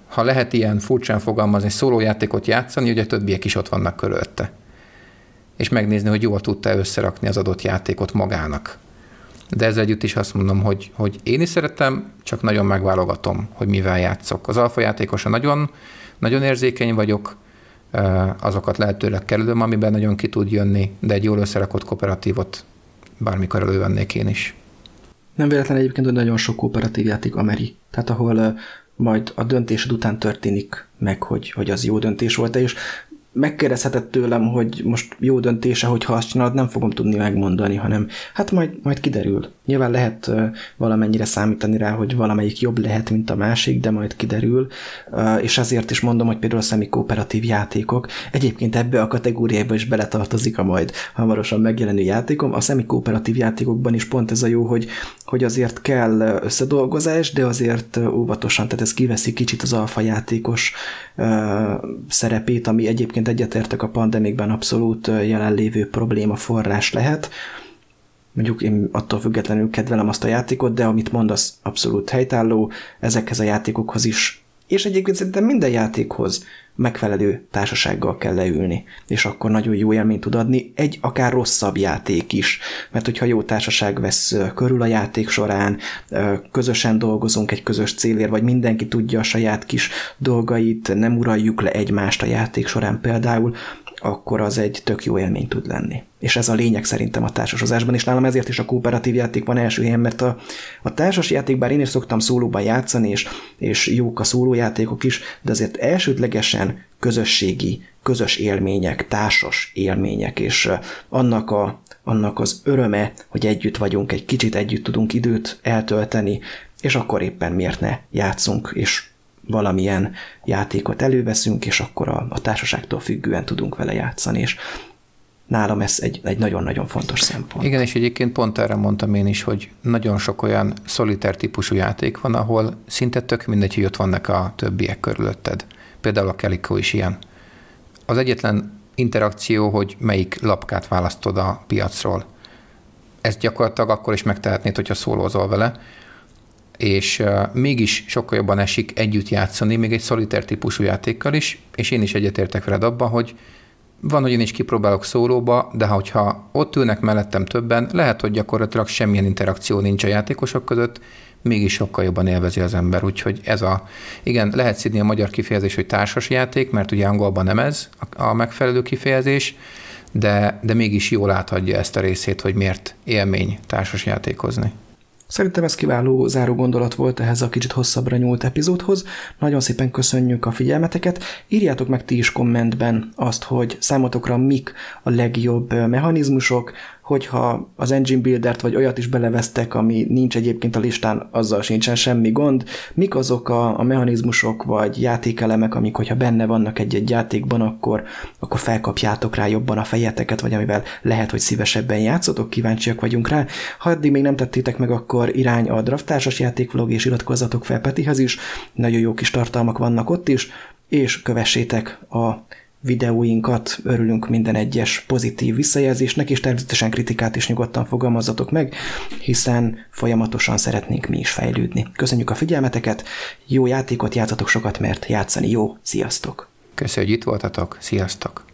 ha lehet ilyen furcsán fogalmazni, szólójátékot játszani, hogy a többiek is ott vannak körülötte és megnézni, hogy jól tudta összerakni az adott játékot magának. De ezzel együtt is azt mondom, hogy, hogy én is szeretem, csak nagyon megválogatom, hogy mivel játszok. Az alfa játékosa nagyon, nagyon érzékeny vagyok, azokat lehetőleg kerülöm, amiben nagyon ki tud jönni, de egy jól összerakott kooperatívot bármikor elővennék én is. Nem véletlen egyébként, hogy nagyon sok kooperatív játék ameri, tehát ahol majd a döntésed után történik meg, hogy, hogy az jó döntés volt, és megkérdezheted tőlem, hogy most jó döntése, hogyha azt csinálod, nem fogom tudni megmondani, hanem hát majd, majd kiderül. Nyilván lehet valamennyire számítani rá, hogy valamelyik jobb lehet, mint a másik, de majd kiderül, és ezért is mondom, hogy például a szemikooperatív játékok, egyébként ebbe a kategóriába is beletartozik a majd hamarosan megjelenő játékom, a szemikooperatív játékokban is pont ez a jó, hogy, hogy azért kell összedolgozás, de azért óvatosan, tehát ez kiveszi kicsit az alfa játékos szerepét, ami egyébként egyetértek a pandemikben abszolút jelenlévő probléma forrás lehet, mondjuk én attól függetlenül kedvelem azt a játékot, de amit mondasz abszolút helytálló, ezekhez a játékokhoz is, és egyébként szerintem minden játékhoz megfelelő társasággal kell leülni, és akkor nagyon jó élményt tud adni, egy akár rosszabb játék is, mert hogyha jó társaság vesz körül a játék során, közösen dolgozunk egy közös célért, vagy mindenki tudja a saját kis dolgait, nem uraljuk le egymást a játék során például, akkor az egy tök jó élmény tud lenni. És ez a lényeg szerintem a társasozásban, és nálam ezért is a kooperatív játék van első helyen, mert a, a társas játék, bár én is szoktam szólóban játszani, és, és jók a szólójátékok is, de azért elsődlegesen közösségi, közös élmények, társas élmények, és annak, a, annak az öröme, hogy együtt vagyunk, egy kicsit együtt tudunk időt eltölteni, és akkor éppen miért ne játszunk, és valamilyen játékot előveszünk, és akkor a, a társaságtól függően tudunk vele játszani, és nálam ez egy, egy nagyon-nagyon fontos szempont. Igen, és egyébként pont erre mondtam én is, hogy nagyon sok olyan szoliter típusú játék van, ahol szinte tök mindegy, hogy ott vannak a többiek körülötted. Például a Calico is ilyen. Az egyetlen interakció, hogy melyik lapkát választod a piacról. Ezt gyakorlatilag akkor is megtehetnéd, hogyha szólózol vele, és mégis sokkal jobban esik együtt játszani, még egy szoliter típusú játékkal is, és én is egyetértek veled abban, hogy van, hogy én is kipróbálok szólóba, de hogyha ott ülnek mellettem többen, lehet, hogy gyakorlatilag semmilyen interakció nincs a játékosok között, mégis sokkal jobban élvezi az ember. Úgyhogy ez a, igen, lehet szidni a magyar kifejezés, hogy társas játék, mert ugye angolban nem ez a megfelelő kifejezés, de, de mégis jól átadja ezt a részét, hogy miért élmény társas játékozni. Szerintem ez kiváló záró gondolat volt ehhez a kicsit hosszabbra nyúlt epizódhoz. Nagyon szépen köszönjük a figyelmeteket. Írjátok meg ti is kommentben azt, hogy számotokra mik a legjobb mechanizmusok, hogyha az engine buildert vagy olyat is belevesztek, ami nincs egyébként a listán, azzal sincsen semmi gond. Mik azok a, a mechanizmusok vagy játékelemek, amik, hogyha benne vannak egy-egy játékban, akkor, akkor felkapjátok rá jobban a fejeteket, vagy amivel lehet, hogy szívesebben játszotok, kíváncsiak vagyunk rá. Ha eddig még nem tettétek meg, akkor irány a drafttársas játékvlog, és iratkozzatok fel Petihez is, nagyon jó kis tartalmak vannak ott is, és kövessétek a videóinkat, örülünk minden egyes pozitív visszajelzésnek, és természetesen kritikát is nyugodtan fogalmazzatok meg, hiszen folyamatosan szeretnénk mi is fejlődni. Köszönjük a figyelmeteket, jó játékot játszatok sokat, mert játszani jó, sziasztok! Köszönjük, hogy itt voltatok, sziasztok!